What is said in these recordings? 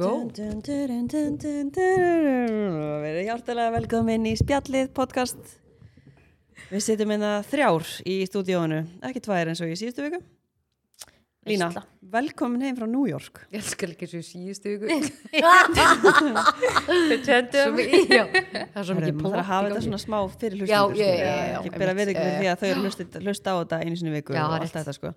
go Verið hjartalega velkomin í spjallið podcast. Við sitjum hérna þrjár í stúdíónu Ekki tvær eins og í síðustu viku Lína, velkomin heim frá New York. Ég elskar ekki svo síðustu viku. Við já, Það er svo mikið Það þarf að hafa þetta svona smá fyrir Já, hlustendur já, já, já, Ekki já, bera einmitt. við ykkur því að þau eru hlusta á þetta einu sinni í viku Já, og allt þetta sko.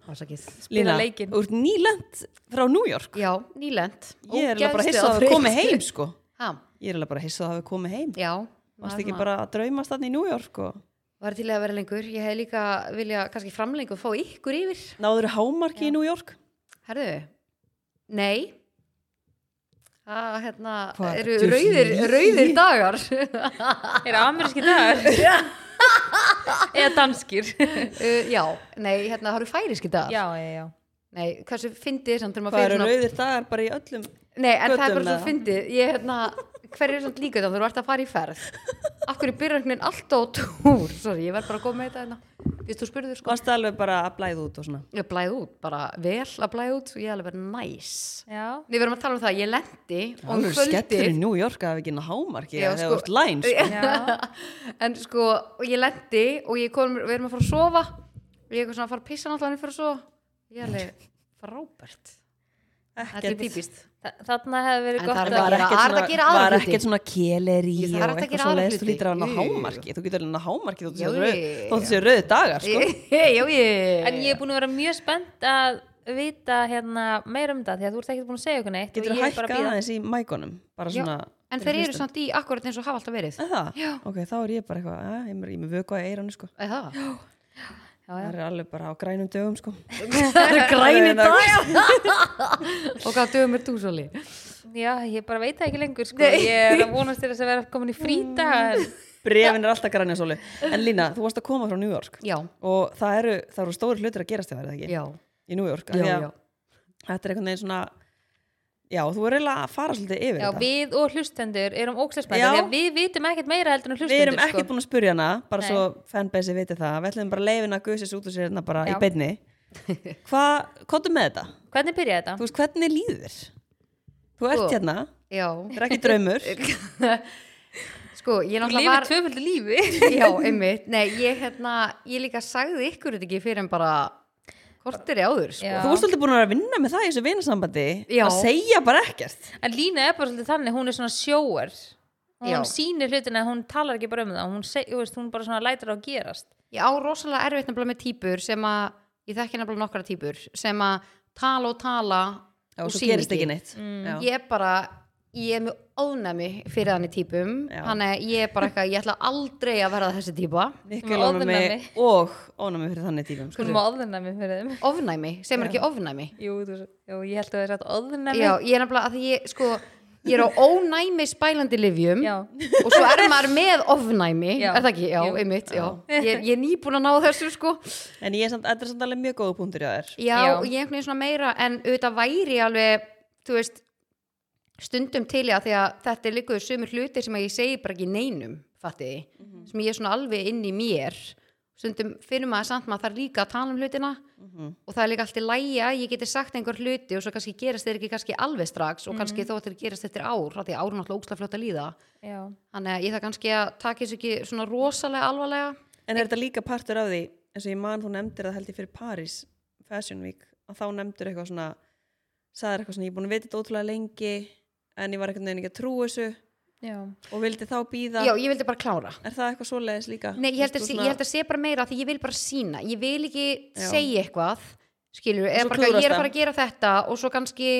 Lína, úr nýlend frá New York. Já, nýlend Ég er alveg bara Ógeðslega hissa að komið þreytt. heim sko. Ha, Ég er alveg bara hissa að hafa komið heim. Já. Varst ekki bara að draumast þarna í New York og Var til að vera lengur. Ég hef líka vilja kannski framlengu og fá ykkur yfir. Náður hámarki í New York? Herðu, nei. Það hérna Hvað, eru rauðir, rauðir dagar? Er ameríski dagar? Eða danskir? uh, Já, nei, hérna, það eru færiski dagar. Já, já, já. Nei, hversu fyndið samt þegar maður Hvað fer eru rauðir dagar bara í öllum Nei, en það er götum bara svo eða? fyndið. Ég, hérna, hver er svona líka þá þú ert að fara í ferð. Akkur er byrjarknin alltaf á túr? Sorry, ég verð bara að koma með þetta hérna. Vist þú spurður sko. Varst alveg bara að blæða út og svona? Ég blæði út, bara vel að blæði út og ég er alveg bara næs. Já, Við verðum að tala um það, ég lendi og um Alveg skellur í New York að hafa ekki ná hámarki Já, þegar sko- ert læn sko. já. En sko, ég lendi og ég kom, við erum að fara að sofa. Ég er svona að fara að pissa náttúrulega fyrir að sofa Ég alveg frábært Þetta Ekkert- típist Þa- Þarna hefði verið gott það er að ekkert það er svona, að gera aðra var hluti. ekkert svona keleri Jú, það er og hægt að eitthvað gera svo aðra leiðist þú lítur að Jú, jú, jú. hámarki þú getur ná hámarki þótt Jú, þessi jú. þótt þessi rauði dagar sko. Já, ég En ég er búin að vera mjög spennt að vita hérna meira um það því að þú ert ekkert búin að segja okkur neitt getur bara hækka aðeins í mækonum svona En þeir eru samt í akkurat eins og hafa alltaf verið Er það? Ok, þá er ég bara eitthvað að, ég er með vöku að eiranu sko. Er það? Já, já. það er alveg bara á grænum dögum sko. Það eru græni er- dagar Og hvað dögum er þú svo líð? Já, ég bara veit það ekki lengur sko. Ég er að vonast til þess að vera komin í fríta en brefin er alltaf grænja sóli en Lína, þú varst að koma frá New York Já, og það eru, það eru stóri hlutir að gerast þér, er það ekki? já, í New York, já, já. þetta er einhvern veginn svona já, þú er eiginlega að fara svolítið yfir Já, þetta við og hlustendur erum ókslæsmenn Já. því að við vitum ekkert meira heldur en við hlustendur erum ekkert búin að spurja hana bara Nei. svo fanbase viti það, við ætlum bara að leifina að guðsins út úr sér hérna bara Já. í beinni hvað, er með þetta? Hvernig byrjaði þetta? þú veist, hvernig líður þér? þú ert Sko. hérna, Já, þetta er ekki draumur sko, ég náttúrulega var tvöföldu lífi Já, einmitt, nei, ég hérna ég líka sagði ykkur þetta ekki fyrir en bara kortir í áður, sko Já. þú ert svolítið búin að vera að vinna með það í þessu vinasambandi Já. að segja bara ekkert En Lína er bara svolítið þannig, hún er svona sjóar hún Já. sýnir hlutina, hún talar ekki bara um það hún, seg, þú veist, hún bara svona lætur á að gerast Ég á rosalega erfitt nefnilega með típur sem að, ég þekki nefnilega nokkra típur sem að tala og tala já, og svo sýna gerist ekki neitt Mm. já. Ég er bara, ég er með ónæmi fyrir þannig típum. Þannig að ég er bara eitthvað, ég ætla aldrei að verða þessi típa. Mikil ónæmi og ónæmi fyrir þannig típum sko. Má ofðunæmi fyrir þeim. Ofnæmi, sem er ekki ofnæmi? Jú, þú, jú, ég held að það er sagt ofðunæmi Já, ég er nefnilega að því ég, sko ég er á ónæmi spælandi livjum Já. og svo er maður með ofnæmi. Já. er það ekki? Já, Jú. einmitt, já. Ég, ég er nýbúin að ná þessu sko. En ég er samt, þetta er samt alveg mjög góða punktur Já, ég er einhvern veginn svona meira en auðvitað væri alveg, þú veist stundum til ég að því að þetta er líka sömur hlutir sem að ég segi bara ekki neinum, fattiði, Mhm. sem ég er svona alveg inn í mér stundum finnum maður samt maður þarf líka að tala um hlutina Mhm. og það er líka allt í lægi að ég geti sagt einhver hluti og svo kannski gerist þeir ekki kannski alveg strax og kannski þó að þeir gerist eftir ár að ár er náttúrulega óslega fljótt að líða Já. þannig að ég það kannski að taka þessu ekki svona rosalega alvarlega En er þetta líka partur af því, eins og ég man þú nefndir það held ég fyrir Paris Fashion Week, að þá nefndir eitthvað svona, sagðir eitthvað svona, ég er búin að vita þetta ótrúlega lengi, en ég var ekki að trúa þessu Já. og vildi þá býða, Já, ég vildi bara klára er það eitthvað svoleiðis líka? Nei, ég held, að, svona- ég held að sé bara meira því ég vil bara sína ég vil ekki Já. segja eitthvað skilur, eða svo bara ég er að fara að gera þetta og svo kannski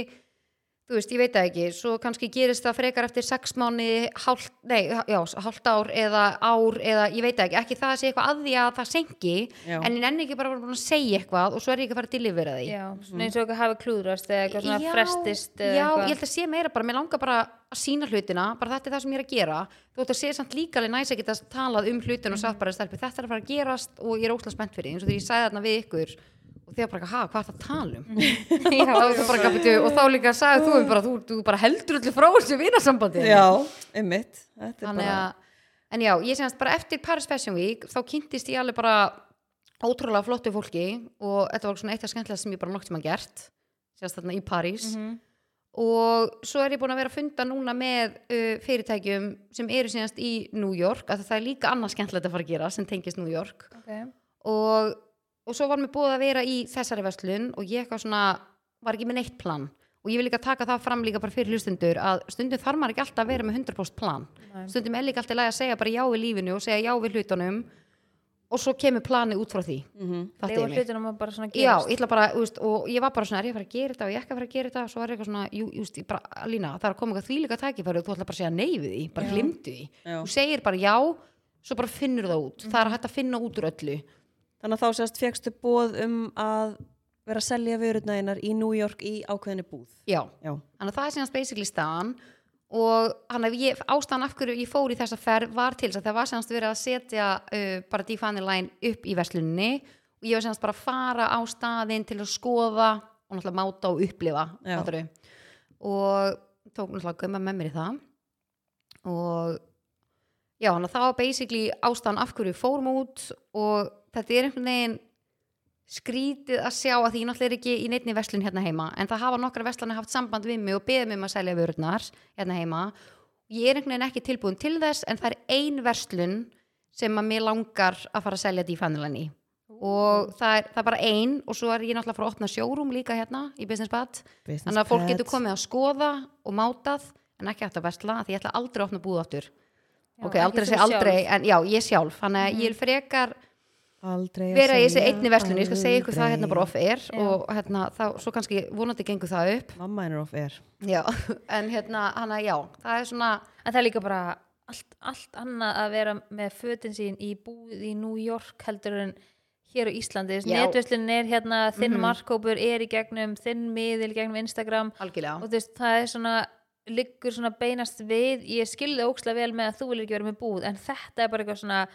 þú veist, ég veit það ekki, svo kannski gerist það frekar eftir sex mánu hálft, nei, já, hálft ár eða ár eða ég veit það ekki, ekki það að segja eitthvað að því að það senki, Já. en ég nenni ekki bara að að segja eitthvað og svo er ég ekki að fara að delivera því. Já, svona eins og eitthvað hafi klúðrast eða eitthvað svona Já, frestist eða já, eitthvað. ég held að sé meira bara, mér langar bara að sína hlutina, bara þetta er það sem ég er að gera. Þú ætti að sé samt líka alveg næs að geta talað um hlutin og sagt bara stelpi, þetta er að fara að gerast og ég er óslega spennt fyrir því, eins og þegar ég sagði þarna við ykkur og þegar bara, ha, hvað er það að tala um? Já, þá bara, "Bíddu," og þá líka sagði þú um bara, þú, þú bara heldur öllu frá þessu vinasambandi. Já, einmitt, bara, en já, ég semast bara eftir Paris Fashion Week þá kynntist ég alveg bara ótrúlega flottu fólki og þetta var svona eitt af skemmtilega sem ég bara nokk sem að gert sérst þarna í París. Mhm. og svo er ég búin að vera að funda núna með uh, fyrirtækjum sem eru síðanst í New York að það er líka annað skemmtilegt að fara að gera sem tengist New York. Okay. og, og svo var mér búið að vera í þessari verslun og ég eitthvað svona var ekki með neitt plan og ég vil líka taka það fram líka bara fyrir hlustundur að stundum þarf maður ekki alltaf að vera með 100% plan Nei. stundum er líka alltaf að segja bara já við lífinu og segja já við hlutunum og svo kemur planið út frá því Mhm. Fattiði Leifur mig? hlutunum að bara svona Já, ég bara, veist, og ég var bara svona, er ég að fara að gera þetta og ég ekki að fara að gera þetta, svo er eitthvað svona, jú, just, bara, Lína, það er að koma eitthvað þvílíka tækifæri og þú ætla bara að segja nei við því, bara glimtu því. Þú segir bara já, svo bara finnur það út. Það er hægt að finna út úr öllu. Þannig að þá sérst fegstu bóð um að vera að selja vörutnæginar í New York í ákveðinni búð. Já, Já. þannig að það er síðan basically staðan. Og hann að ég, ástæðan af hverju ég fór í þessa ferð var til þess að það var síðanst verið að setja uh, bara Define Line upp í versluninni og ég var síðanst bara að fara á staðinn til að skoða og náttúrulega máta og upplifa og tók náttúrulega gumma með mér í það. Og já, þannig að það var basically ástæðan af hverju fórum út og þetta er einhvern veginn skrítið að sjá að því náttúrulega er ekki í neittni verslun hérna heima en það hafa nokkra verslunni haft samband við mig og beðið mig um að selja vörurnar hérna heima. Ég er einhvern veginn ekki tilbúin til þess en það er ein verslun sem að mér langar að fara að selja dífanilenni og það er, það er bara ein og svo er ég náttúrulega að fara að opna sjórum líka hérna í Business Bad. Þannig að fólk getur komið að skoða og mátað en ekki hægt að versla því ég ætla aldrei að opna búð áttur ok, aldrei aldrei en já, ég sjálf, þannig að ég vil frekar Aldrei að vera í þessi einni verslun, ég skal segja ykkur það hérna bara off air Já. og hérna, þá, svo kannski vonandi gengur það upp Mamma er. já, en hérna, hana, já það er svona, En það er líka bara allt, allt annað að vera með fötin sín í búð í New York heldur en hér á Íslandi. Netverslun er hérna, þinn Mhm. markkópur er í gegnum, þinn miðil gegnum Instagram algjörlega og veist, það er svona liggur svona beinast við ég skilði ókslega vel með að þú vil ekki vera með búð en þetta er bara eitthvað svona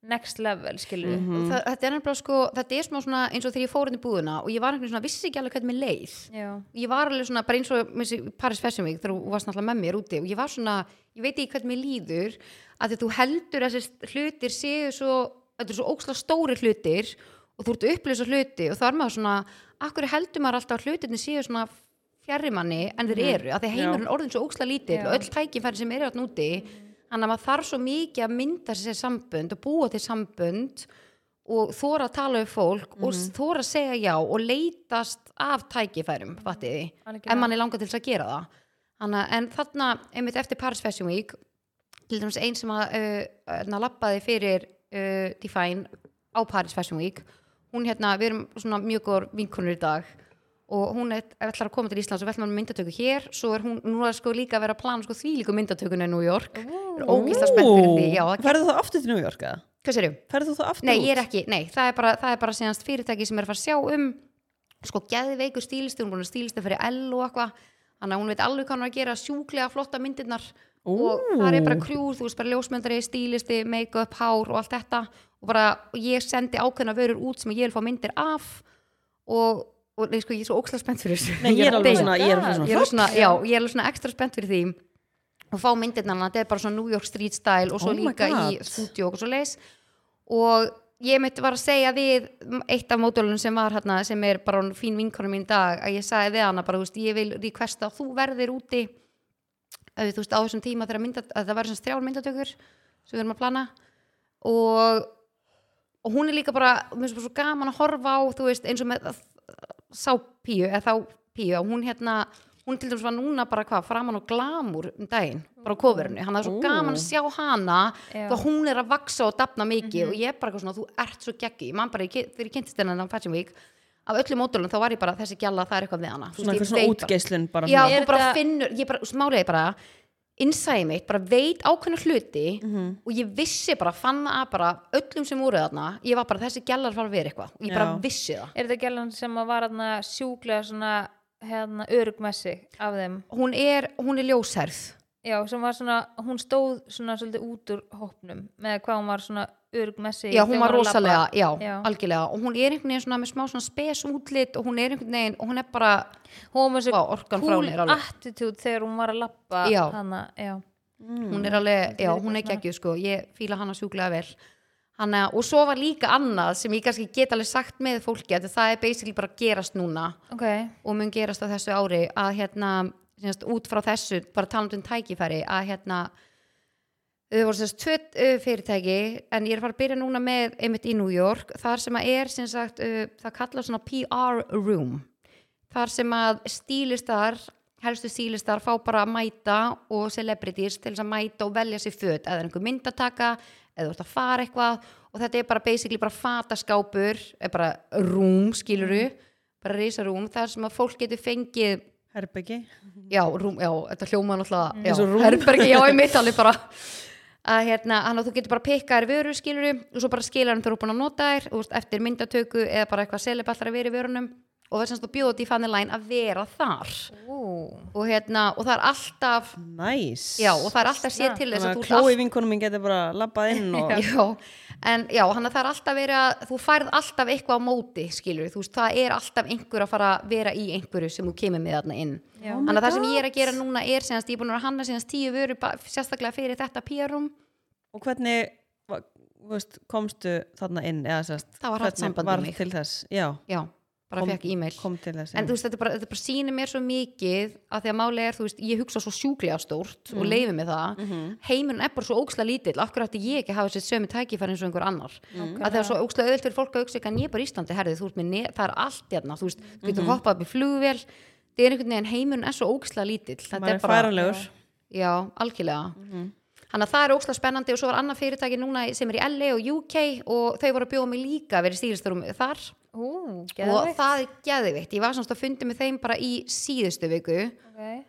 next level, skilur við og það, þetta er nefnilega sko, þetta er smá svona eins og þegar ég fór inn í búðuna og ég var einhvern veginn svona, vissi ekki alveg hvernig mér leið. Já, ég var alveg svona, bara eins og Paris Fashion Week þegar þú varst náttúrulega með mér úti og ég var svona, ég veit ekki hvernig mér líður að því að þú heldur að þessi hlutir séu svo, þetta er svo óksla stóri hlutir og þú ert að upplýsa hluti og þá er maður svona, akkur heldur maður alltaf að hlutirni séu svona fjarri manni en þeir eru, að því heimurinn er orðin svo óksla lítill og öll tækifæri sem eru þarna úti þannig að maður þarf svo mikið að mynda sér sambönd og búa til sambönd og þóra að tala um fólk og þóra að segja já og leitast af tækifærum, fattiði þið Algjörlega. en mann er langað til þess að gera það. Hanna, en þarna, einmitt eftir Paris Fashion Week til dæmis einn sem að uh, lappaði fyrir uh, Define á Paris Fashion Week hún hérna, við erum svona mjög góður vinkonur í dag. og hún er, ætlar að koma til Íslands og ætlum að myndatöku hér. Svo er hún, nú er sko líka að vera að plana sko þvílíku myndatökuna í New York. Er ógísla spennt fyrir því já, það- Ferðu þú aftur til New York eða? hvað sér Ferðu þú aftur Nei, út? ég er ekki, nei, það er bara, það er bara síðanst fyrirtæki sem er að fara að sjá um sko geðveikur stílisti, hún er búin að stílisti fyrir L og eitthvað, þannig að hún veit alveg hvað hún er að gera sjúklega flotta myndirnar. Og það er bara krjúr, þú veist bara ljósmyndari, stílisti, make-up, hár og allt þetta. Og bara, og ég sendi ákveðna vörur út sem ég vil fá myndir af. Og, og nei, sko, ég er svo ókslega spennt fyrir þessu. Nei, ég er alveg svona, ég er alveg ég er svona, alveg svona, já, ég er alveg svona ekstra spennt fyrir því og fá myndirna, þetta er bara svona New York street style og svo Oh líka í stúdíu og svo leis og ég mitt var að segja við eitt af módulunum sem var hérna sem er bara fín vinkonum mín í dag að ég sagði við hana bara, þú veist, ég vil requesta að þú verðir úti að, þú veist, á þessum tíma þegar mynda, að það verður svona þrjár myndatökur sem við erum að plana. Og og hún er líka bara, mér finnst bara svo gaman að horfa á þú veist, eins og með sá píu, eða þá píu hún hérna, hún til dæmis var núna bara hvað, framan og glamur um daginn bara á kofurinu, hann er svo Ó. gaman að sjá hana og hún er að vaksa og dafna mikið og ég er bara eitthvað svona, þú ert svo geggi ég man bara, ég, þegar ég kynntist hennan á Fashion Week af öllum módulum, þá var ég bara, þessi gjalla það er eitthvað við hana. Þú svona veist, eitthvað ég svona veit bara- útgeislun bara já, svona. Þú bara finnur, ég bara, smárið bara innsæði mitt, bara veit ákveðna hluti Mhm. og ég vissi bara, fann að bara öllum sem voru þarna, ég var bara þessi gælar fara að vera eitthvað, og ég bara Já. vissi það Er þetta gælan sem að var hérna sjúklega svona hérna örugmessi af þeim hún er, hún er ljósherð Já, sem var svona, hún stóð svona svolítið út úr hópnum með hvað hún var svona örugmessi já, hún var rosalega, já, Já. algjörlega. Og hún er einhvern veginn svona með smá svona spes útlit og hún er einhvern veginn, og hún er bara Hún var frá cool attitude þegar hún var að lappa Já. hana, já. hún er alveg, já, hún er geggjuð sko. Ég fíla hana sjúklega vel. Hana, og svo var líka annað sem ég kannski get alveg sagt með fólki að það er basically bara að gerast núna. Ok, og mun gerast á þessu ári að hérna út frá þessu, bara talandi um tækifæri að hérna þau voru tvö uh, fyrirtæki en ég er að fara að byrja núna með einmitt í New York. Þar sem að er sem sagt það kallar svona PR room. Þar sem að stílistar helstu stílistar fá bara að mæta og celebrities til þess að mæta og velja sér föt. Eða einhver myndataka eða þú ert að fara eitthvað. Og þetta er bara basically bara fataskápur bara rúm skiluru bara risa rúm þar sem að fólk getur fengið Herbyggi já, rúm, já, þetta hljóma náttúrulega herbergi, já, ég mitt alveg bara að hérna, hann að þú getur bara pikkað þér vöru skiluru og svo bara skilur hann þú eru búin að nota þér eftir myndatöku eða bara eitthvað seleballar að vera í vörunum og það er semst að bjóða þetta í fanny line að vera þar. Og hérna, og það er alltaf Næs já, og það er alltaf séð til þess að Þannig þú að Chloe vinkonum minn getur bara labbað inn og já, en já, hann að það er alltaf verið að þú færð alltaf eitthvað á móti skilur, þú veist, það er alltaf einhver að fara að vera í einhverju sem þú kemur með þarna inn. Já. þannig að það sem ég er að gera núna er senast, ég er búin að hanna senast tíu vöru sérstaklega fyrir þetta PR-rum Og hvernig veist, komstu þarna inn eða sérst Það var haft hvernig bara Kom- fekk e-mail. en þú veist, þetta bara, þetta bara sýnir mér svo mikið að því að máli er, þú veist, ég hugsa svo sjúklega stórt og leifi mig það. Mm heimurinn er bara svo óksla lítill, hverju ætti ég ekki að hafa þessi sömu tækifæri eins og einhver annar? Að það er svo óksla auðvilt fyrir fólk að hugsa ekki ég er bara í Íslandi, herði, þú veist, með ne- það er allt hérna, þú veist, þú getur hoppað upp í flugvél. Það er einhvern veginn, heimurinn er svo óksla lítill. Maður er bara, já, algjörlega. Þannig að það er óksla spennandi og svo var annað fyrirtæki núna sem er í LA og UK og þau voru að bjóða mig líka að vera stílistarum þar ú, og það er geðvikt ég var semst að fundi með þeim bara í síðustu viku. Okay.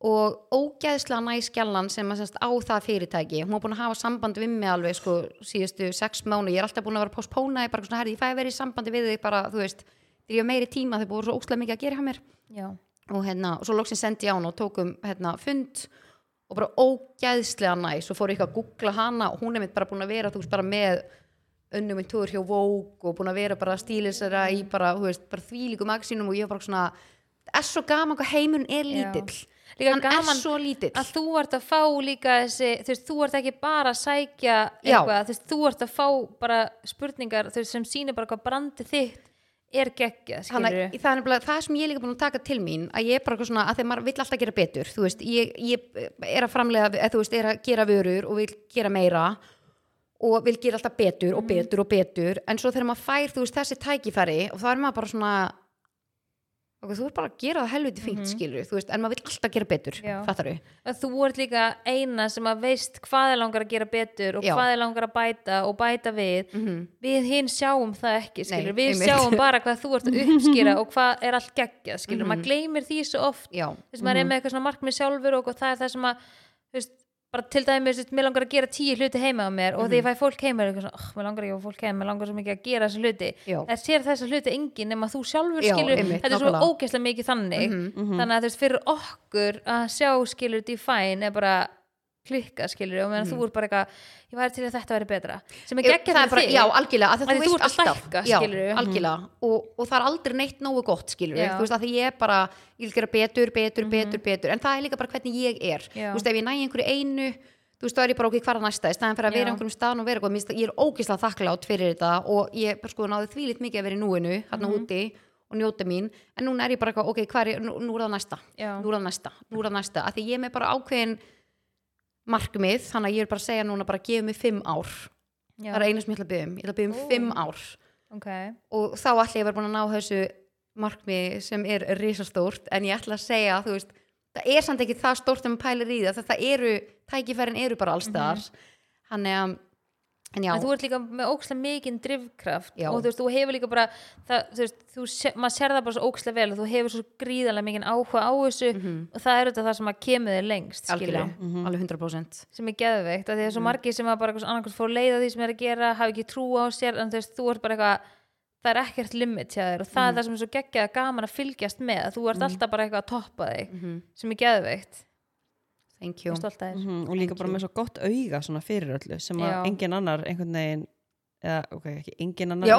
og ógeðslega næ skjallan sem að á það fyrirtæki. Hún var búin að hafa samband við mig alveg sko síðustu sex mánu, ég er alltaf búin að vera postpónaði bara svona herði, ég fæði verið í sambandi við þig bara þú veist, ég hef meiri tíma þau búið svo ókslega mikið að gera hjá mér. Já, og hérna, og svo loksins sendi ég á hann og tókum hérna fund. Og bara ógæðslega næs. Og fór ég eitthvað að googla hana og hún er mitt bara búin að vera þú veist bara með önnum minn tóður hjá Vogue og búin að vera bara stílisera í bara, veist, bara þvílíku magsínum og ég var bara svona það er svo gaman hvað heimurinn er lítill. Líka hann gaman er svo lítill. að þú ert að fá líka þessi, þú veist, þú ert ekki bara að sækja eitthvað, þú veist, þú ert að fá bara spurningar, sem sýnir bara hvað brandi þitt er að það er nefnilega það sem ég líka búin að taka til mín að ég er bara svona að þegar maður vill alltaf gera betur þú veist, ég, ég er að framlega þú veist, er að gera vörur og vil gera meira og vil gera alltaf betur og betur og betur. En svo þegar maður fær, þú veist, þessi tækifæri og þá er maður bara svona ok, þú er bara að gera það helviti fínt skilur, þú veist, en maður vill alltaf gera betur fattar þú? þú ert líka eina sem að veist hvað er langar að gera betur og Já. hvað er langar að bæta og bæta við. Við hinn sjáum það ekki skilur, Nei, við einmitt. sjáum bara hvað þú ert að uppskýra og hvað er allt geggjað skilur, maður gleymir því svo oft. Þess að maður er með eitthvað svona markmið sjálfur og það er það sem að veist, bara til dæmis, mér langar að gera tíu hluti heima á mér og þegar ég fæ fólk heima er svona, oh, mér langar ekki að fólk heima, mér langar svo mikið að gera þessa hluti. Það sér þessa hluti enginn nema þú sjálfur Já, skilur, einmitt, þetta er svo ógeðslega mikið þannig. Þannig að þú veist, fyrir okkur að sjá skilur Define er bara klikka skilur og meðan þú er bara eitthvað ég væri til að þetta væri betra. Sem er geggjað er bara, fyrir þig. já, algjörlega, að Af þú því þú veist að alltaf stækka, já, algjörlega, og, og það er aldrei neitt nógu gott skilur, þú veist, að því ég er bara ég vil gera betur, betur, betur, betur. En það er líka bara hvernig ég er, Já. þú veist, ef ég næ einhverju einu, þú veist, þá er ég bara okkur hvar að næsta? Í staðan fyrir að vera einhverjum staðan og vera það- ég er ógislega þakklátt fyrir þetta og ég sko náði þvílít mikið að vera í núinu hérna úti og njóta mín. En núna er ég bara ok, hvað er, nú, nú er það næsta. Já. nú er það næsta, nú er það næsta. Að því ég er með bara ákveðin markmið, þannig að ég er bara að segja núna bara gefið mig fimm ár. Já. það er einu sem ég ætla að byggja um. Ég ætla að byggja um Ó. fimm ár. Ok, og þá ætla ég að vera búin að ná þessu markmið sem er risastórt en ég ætla að segja þú veist, það er samt ekki það stórt sem pælir í það það eru, tækifærin eru bara allstaðar þannig að en þú ert líka með ókslega mikinn drifkraft Já. og þú veist, þú hefur líka bara það, þú veist, þú, sé- maður sér það bara svo ókslega vel og þú hefur svo gríðarlega mikinn áhuga á þessu og það er þetta það sem að kemur þér lengst Mhm. algjörlega, skilurðu. alveg 100% sem er geðveikt, það er svo margir sem að bara annarkvæmst fór leið að því sem er að gera hafa ekki trú á sér, en þú veist, þú ert bara eitthvað það er ekkert limit hjá þér og það er það sem er svo geggjað gaman að fylgjast með þú ert alltaf bara eitthvað að toppa þig sem er geðveikt, thank you. og stolt að þér. Mhm, og líka bara með svo gott auga svona fyrir öllu sem að engin annar einhvern veginn eða ok, ekki engin annar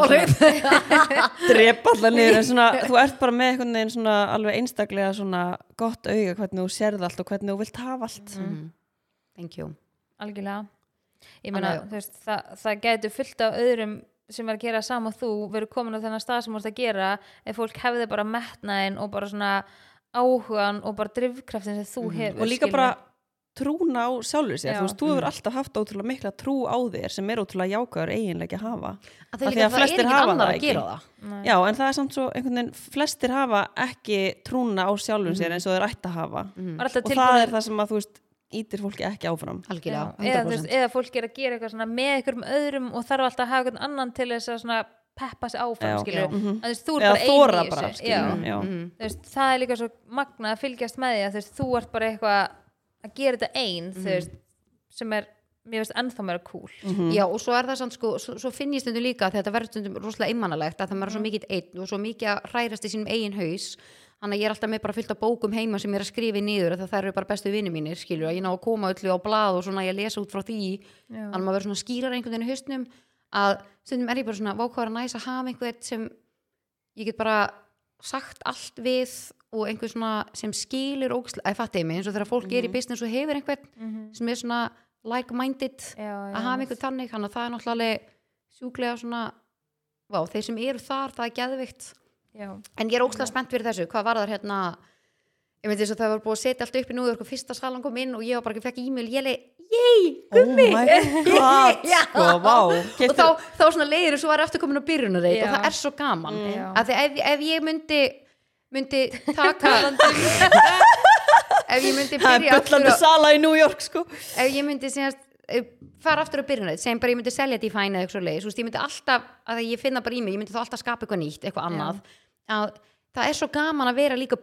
drepa allar niður en svona, þú ert bara með einhvern veginn svona alveg einstaklega svona gott auga hvernig þú sérð allt og hvernig þú vilt hafa allt. Mhm. thank you. Algjörlega. Ég meina, veist, það, það gætu fullt af öðrum sem er að gera sama og þú verið komin á þennan stað sem þú ert að gera ef fólk hefði bara metnaðin og bara svona áhugan og bara drifkraftin sem þú hefur Mhm. og líka bara trúna á sjálfur sér, Já. þú veist, þú hefur alltaf haft ótrúlega mikla trú á þér sem er ótrúlega jákvæður eiginlega að hafa að því að flestir ekki hafa það að ekki. gera það. Já, en það er samt svo einhvern veginn, flestir hafa ekki trúna á sjálfum sér eins og þeir ætti að hafa Var alltaf og það tilbúin- er það sem að þú veist ítir fólki ekki áfram eða, þú 100% veist, eða fólk er að gera eitthvað svona með einhverjum öðrum og þarf alltaf að hafa einhvern annan til þess að svona peppa sig áfram já. Mhm. að þú veist, þú er bara ein þora í þessu. Mhm. þú veist, það er líka svo magna að fylgjast með því að þú, veist, þú ert bara eitthvað að gera þetta ein þú veist, sem er, mér veist, ennþá meira cool Mhm. Já, og svo er það sann sko, svo, svo finn ég stundum líka að þetta verður stundum rosalega einmannalegt að það maður er Mhm. svo mikið einn og svo mikið að hrærast í sínum eigin haus þannig að ég er alltaf með bara fyllt af bókum heima sem ég er að skrifa að það eru bara bestu vinni mínir skilur að ég ná að koma öllu á blað og svona ég lesa út frá því Já. þannig að maður verður svona skýrar einhvern veginn í hausnum að stundum er ég bara svona vákvæður næs að hafa einhvern sem ég get bara sagt allt við og einhver svona sem skilur ógsla, að fattiði mig eins og þegar fólk er í business og hefur einhvern Mhm. sem er svona like-minded Já, já, að hafa einhvern þannig þannig að það er náttúrulega sjúklega svona vá, þeir sem eru þar, það er geðvikt já, en ég er ókslega spennt fyrir þessu, hvað var það hérna? Ég myndi þess að það var búið að setja allt upp í núður og fyrsta salan kom inn og ég var bara ekki fekk e-mail ég leið, yey, Oh my god, Já. sko, vá og þá, þá svona leiðir og svo er aftur komin á byrjunarreit og það er svo gaman. Mm. Að því ef, ef ég myndi myndi taka ef ég myndi Það byrja er byllandi aftur sala í New York, sko. Ef ég myndi segjast, eh, fara aftur á byrjunareit segjum bara ég myndi selja Define eða eitthvað svo leið ég myndi alltaf, að ég finna bara í mig ég myndi þá alltaf skapa eitthvað nýtt, eitthvað annað. Að það er svo gaman að vera líka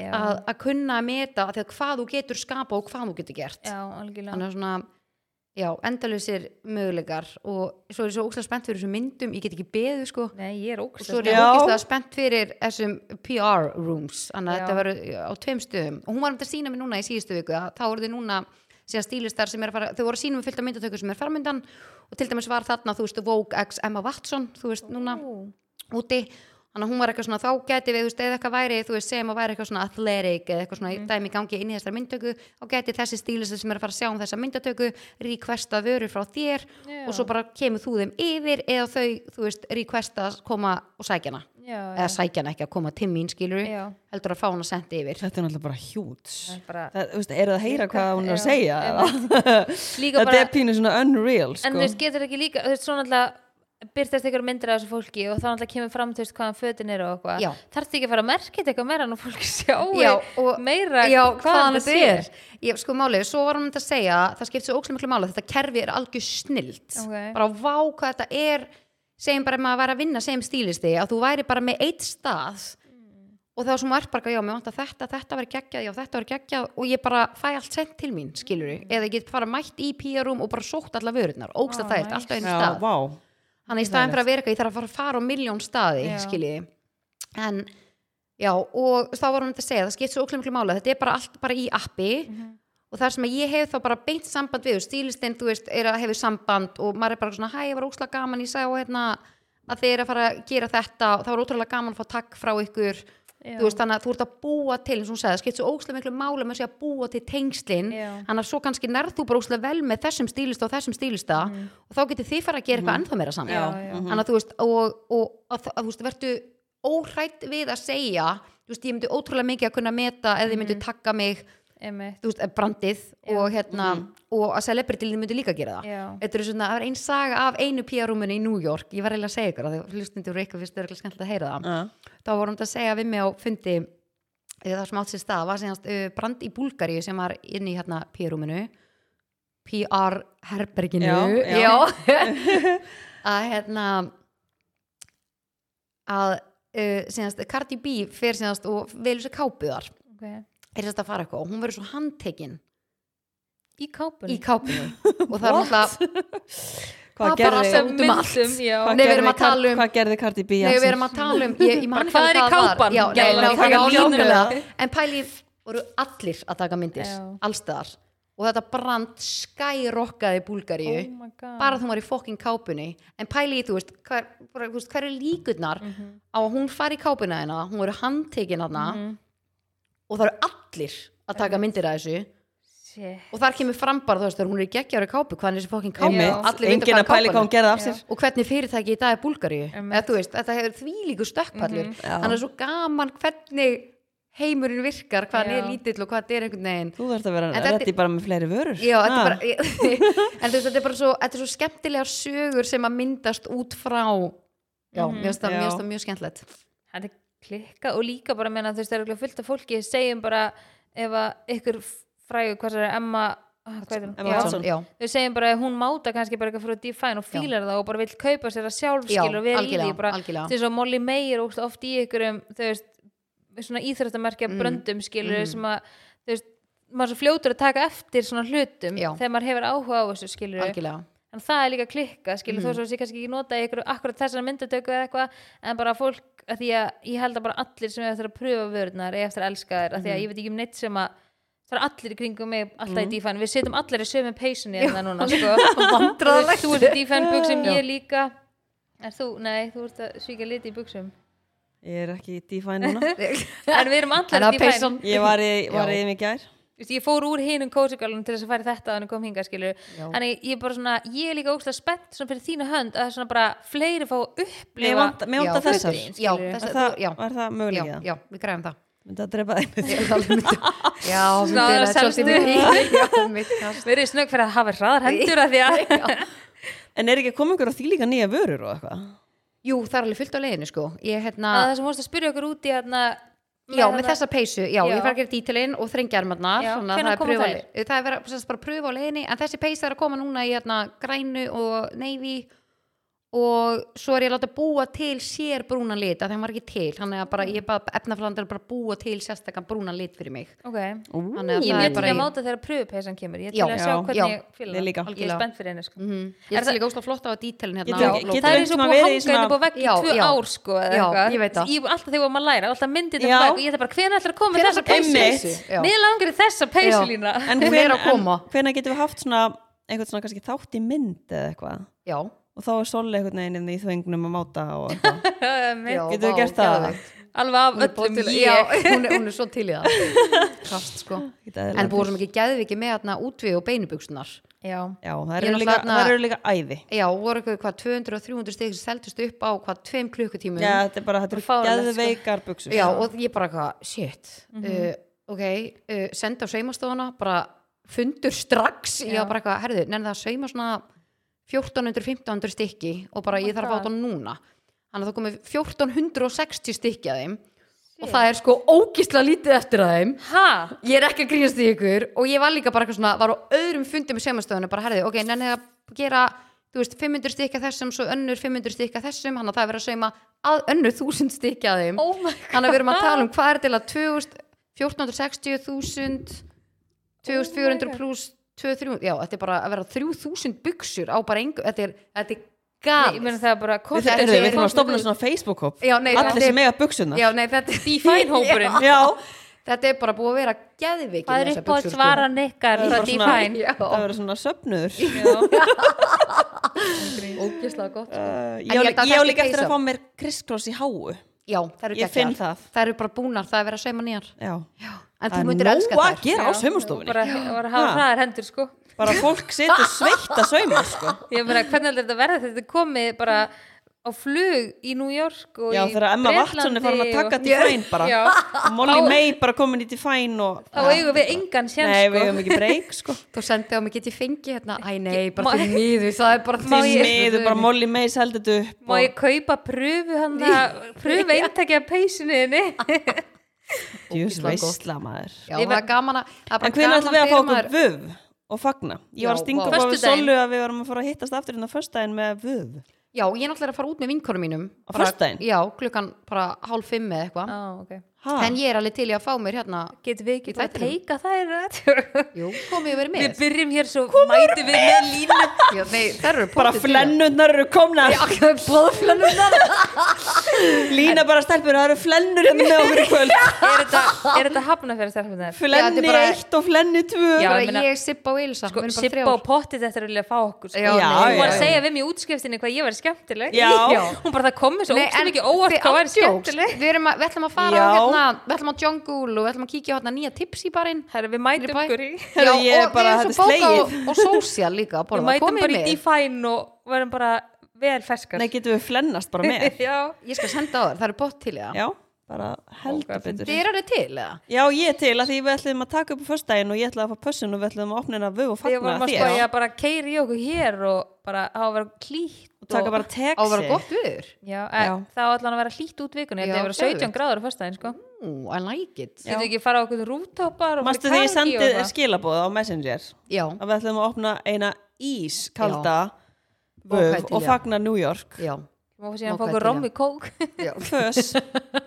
Já. að, að kunna að meta að hvað þú getur skapa og hvað þú getur gert. Já, algjörlega. Þannig að svona já, endalusir möguleikar og svo er ég svo ógstlega spennt fyrir þessum myndum. Ég get ekki beðu sko. Nei, ég er og svo ógst er ég Já. ógstlega spennt fyrir þessum PR rooms þannig að þetta verður á tveim stöðum. Og hún var um þetta að sína mig núna í síðustu viku að þá voru þið núna síðan stílistar sem er að fara þau voru að sína mig fullt af myndatöku sem er farmyndan og til dæmis var þarna, þú veist, Vogue X Emma Watson, þú veist, núna úti þannig að hún var eitthvað svona, þá geti við, þú veist, eða eitthvað væri, þú veist, sem að væri eitthvað svona athletic eða eitthvað svona dæmi í gangi inn í þessar myndtöku þá geti þessi stílist sem er að fara að sjá um þessa myndatöku requesta vörur frá þér Já. og svo bara kemur þú þeim yfir eða þau, þú veist, requesta að koma og sækja hana, já, eða sækja hana ekki að koma til mín, skilur heldur að fá hana sendi yfir. Þetta er náttúrulega bara hjúts það er bara Það, þú veist, eru það að heyra að Já, Þetta bara alltaf byrtast ykkur myndir af þessu fólki og þá alltaf kemur fram, þú veist, hvaðan fötin eru og eitthvað. Já. þarfst ekki að fara að merka þetta eitthvað meira en að fólki sjáu Já, og- meira Já, hvaðan hvaðan þetta þetta er. Ég, sko málið, svo var hann að segja það skipt svo ókslega miklu máli, þetta kerfi er algjör snilt Ok. bara vá hvað þetta er segjum bara maður væri að vinna sem stílisti að þú væri bara með eitt stað og þá sem þú ert bara, já, mér vantar þetta þetta verið geggjað, já, þetta verið geggjað og ég bara fæ allt sent til mín, skilur eða ég get fara mætt í PR-rum og bara sótt alla vörurnar, ógst að það er nice. allt á einu Já, stað. Vá þannig í staðin fyrir að vera eitthvað, ég þarf að fara, fara á miljón staði, skiljiði en, já, og þá var hún þetta að segja, það skipt svo ókslega miklu mála þetta er bara allt bara í appi. Og þar sem að ég hef þá bara beint samband við stílistinn, þú veist, er að hefur samband og maður er bara svona, hæ, ég var ókslega gaman ég sagði á hérna að þið er að fara að gera þetta. Og það var ótrúlega gaman að fá takk frá ykkur. Þú veist, þannig að þú ert að búa til eins og hún sagði, það skipt svo ókslega miklu mála með að að búa til tengslin. Já. þannig að svo kannski nærð þú bara ókslega vel með þessum stílista og þessum stílista og þá getur þið fara að gera eitthvað ennþá meira saman. Já. þannig að þú veist og, og að, að, þú veist, verðu óhrætt við að segja þú veist, ég myndi ótrúlega mikið að kunna meta eða þið myndi taka mig veist, brandið og hérna og að celebrity myndi líka gera það. Já. þetta er svona, það er einn saga af einu PR-rúmunni í New York, ég var eiginlega að segja ykkur að þau hlustundur eitthvað fyrst er eitthvað skemmtilegt að heyra það. Já. þá vorum þetta að segja við mig á fundi eh, það sem átt sér stað var síðanst uh, brand í Búlgaríu sem var inn í hérna PR-rúminu PR herberginu. Já, já. að hérna að uh, síðanst Cardi B fer síðanst og velur sér kápuðar Ok. Er þetta að fara eitthvað og hún verður svo handtekinn í kápunum í kápinu og það er náttúrulega Hvað Það gerði, um allt. myndum, já. hvað Nei, við gerði, erum að Kar- tala um- hvað gerði Cardi B Nei, við erum að tala um ég, ég man Bara ekki hvað er í það kápan? Já, nei, nákvæmlega, já, já. nákvæmlega. En pæli voru allir að taka myndir Já. allstaðar og þetta brand skyrokkaði Búlgaríu Oh bara þú var í fokking kápunni en pæli í, þú veist, hver, hver er líkurnar Mhm. á að hún fari í kápuna hérna, hún voru handtekin hérna Mhm. og það eru allir að taka myndir af þessu Shit. og þar kemur fram bara, þú veist, þegar hún er í geggjári kápu hvað er þessi fokking kápu, allir enginn hvað að kápan er. hún gerði af Já. sér og hvernig fyrirtæki í dag er Búlgaríu Einmitt. eða þú veist, þetta hefur þvílíku stökkpallur Mhm. Já. þannig að svo gaman hvernig heimurinn virkar, hvað hann er lítill og hvað þetta er einhvern veginn Þú þarft að vera þetta- reddi bara með fleiri vörur Já, þetta er bara, en þú veist, þetta er bara svo, þetta er svo skemmtilegar sögur sem að myndast út frá Já, Mhm. finnst það mjög skemmtilegt þetta er klikka og líka bara meina þú veist það er örugglega fullt af fólki segjum bara ef að ykkur frægur hvað er ah, hún? Emma Já. Já, við segjum bara að hún máta kannski bara eitthvað frá Define og fílar það og bara vill kaupa sér það sjálf Já, skilur og vera í því bara, til svo Molly May er ógeðslega oft í ykkurum veist, svona íþrættamerkja Mhm. bröndum skilur Mhm. sem að veist, maður svo fljótur að taka eftir svona hlutum Já. þegar maður hefur áhuga á þessu skilur algjörlega en það er líka klikka, skilur Mhm. þó svo sé kannski ekki nota ykkur akkurat þessar myndatöku eða eitthvað en bara fólk, að því að ég held að bara allir sem er eftir að pröfa vörðnar er eftir að elska þær, að því að Mhm. ég veit ekki um neitt sem að það er allir kringum mig alltaf í dífæn, við setjum allir í sömu peysunni hérna núna, sko. Vandræðalegt. þú ert í dífæn buksum, ég líka. Er þú, nei, þú ert að svíka liti í buksum Ég er ekki í Define núna. En við erum En allir það í dífæn Ég var í, var í mig gær ég fór úr hinum kósigalunum til þess að færi þetta að hann kom hingað skilur Já. Þannig ég er bara svona, ég er líka ógstlega spennt svona fyrir þína hönd að það er svona bara fleiri fá að Mér upplifa vant- mér vantar Já, þessar. Já, þess Var að það, já, var það já, mögulega? já, við græðum það. Myndi að drepa þeim Já, myndi að selstu Já, verið snögg fyrir að hafa hraðar hendur að því að Já. En er ekki að koma ykkur á því líka nýja vörur og eitthvað? Jú, það er alveg fullt á leiðinu sko. Ég, hérna, að það sem vorst að spyrja okkur út í hérna já, með þessa peysu, já, Já. ég fara að gera dítilinn og þrengjarmarnar Já, svona, hvenær það er þær? Það er bara að pröfa á leiðinni en þessi peysa er að koma núna í hérna, grænu og neyfi og svo er ég að láta búa til sér brúnan lit, að þeim var ekki til þannig að bara, ég bara efnaflandar bara búa til sérstakann brúnan lit fyrir mig ok, Ú, Þannig að ég það er er til bara að máta þegar pröfupeysan kemur ég er til Já. að sjá Já. hvernig Já. ég fíla Ég er spennt fyrir henni sko. mm -hmm. Ég Er er það líka óslega flott á dítilinn hérna það er eins og búið að hanga svona- henni búið vegg í tvö ár sko, eða Já, eitthvað. ég veit það. alltaf þegar maður læra, alltaf myndið þetta og ég ætla bara, hvenær ætlar að koma þessa að. Já. mér langar í þessa Já. eitthvað eitthvað Já, og þá er Solli einhvern veginn inn í þvengnum að máta og eitthvað. Já Getum við gert það? alveg af öllum til- Já, hún er, hún er svo til í það. Kast sko. En búið sem ekki geðviki með hérna útvið og beinubuksunar já, Já, það eru er líka, náttúrulega það eru líka æði. Já, voru eitthvað hvað 200 og 300 stig sem seldust upp á hvað tveim klukkutímum? Já, þetta er bara, þetta eru Fáránlegt, sko. geðveikar buksur Já, og ég bara hvað, shit. Uh, ok, uh, senda á saumastofuna bara fundur strax. Ég Já. var bara eitthvað, herðu, nefnir það að sauma svona 1400-1500 stykki og bara Oh ég þarf að fá þetta núna. Þannig að það komið 1460 stykki að þeim og það er sko ógísla lítið eftir að þeim. Ha, ég er ekki að grínast í ykkur og ég var líka bara eitthvað svona, var á öðrum fundi með saumastöðunum bara herði, ok, nennið að gera þú veist, 500 stykka þessum, svo önnur 500 stykka þessum, hann að það er verið að sauma að önnur 1000 stykka að þeim. Oh þannig að við erum að tala um hvað er til að 2000, 1460, 1000 2400 Oh my God. pluss 2300, já, þetta er bara að vera 3000 buksur á bara engu, þetta er, þetta er Nei, ég meina það er bara Við þurfum að stopna svona Facebook-hóp. Allir er- sem eiga nei, þetta er Define-hópurinn. Já, Já, þetta er bara búið að vera geðvikið hvað er þessar upp á sko. svaran ykkar Það er það verður svona söfnuður. Já. ógislega gott sko. uh, En Ég á líka eftir að fá mér kristkross í háu. Já, það eru Ég finn það. Það eru bara búnar, það er verið að sauma nýjar. Já, En þú myndir elska þær. að gera á Já, saumastofunni. bara, bara hafa Ha. hraðar hendur sko. Bara fólk setur sveitt að sauma sko. ég meina hvernig heldur þetta verða þetta komið bara á flug í New York og Já, í þegar Emma Watson er farin að taka og... Define bara. Já. og Molly May bara komin í Define og þá eigum við engan séns Nei, sko. við hefum ekki breyk sko. Þú sendið á mig, get ég fengið hérna? Æ nei, bara til miður Það er bara til Smiður bara Molly May seldi þetta upp má ég kaupa pröfu hann að pröfu eintakja peysunniðinni Gott. veistla maður Já, það er gaman að En hvernig ætlum við að fá okkur vöð og fagna? Ég var að stinga upp á við. Solu að við varum að fara að hittast aftur hérna föstudaginn með vöð Já, ég er náttúrulega að fara út með vinkonum mínum Á föstudaginn? Já, klukkan bara hálf fimm eða eitthvað ah, okay. Ha? En ég er alveg til í að fá mér hérna getum við ekki bara að teika þær Jú, komið verið við með byrjum hér svo mætum við með línu. Já, nei, Bara það. flennurnar eru komnar. Já, blóðflennurnar Lína bara stelpur, það eru flennur hérna með okkur í kvöld. Er þetta, er þetta hafna fyrir stelpunar? Flenni þetta er bara- eitt og flenni tvö. Já, Bara ég meina- ég, Sippa og Elsa sko, við Sippa og pottið þetta er að vilja fá okkur sko. Já, Já, hún var að segja við mér í útskriftinni hvað ég væri skemmtileg. Hún bara það komið svo en mikið óvart hvað ándjókst. skemmtileg. Við, erum að, við ætlum að fara á hérna, við ætlum á Jungle og við ætlum að kíkja á hérna nýja tips í barinn. Við mætum ykkur í ég er og bara- við þetta erum er svo bóka slegið. og, og social líka við mætum bara í með. Define og verðum bara vel ferskar. Nei, getum við flennast bara með? Já, Ég skal senda á þér, það eru bótt til Já, bara heldur Ok, betur. Þið er alveg til, eða? Já, ég er til að því við ætlum að taka upp á föstudaginn og ég ætla að fá pössun og við ætlum að opna hennar vögu og Við fagna vorum að þér spæja bara keiri í okkur hér og bara hafa að vera hlýtt og taka bara Á að vera gott viður. Já, Já. já. þá ætla hann að vera hlýtt út vikunni. Þetta er að vera 17 geðveikt. gráður á föstudaginn sko. I like it. Þetta ekki fara á okkur rúttoppar fara því ég eitthvað? skilabóð á Messenger? Já, að við ætlum að opna eina ís kalda Ok, vög og fagna New York. Já, Má síðan okkur hvað rommi kók. Föss,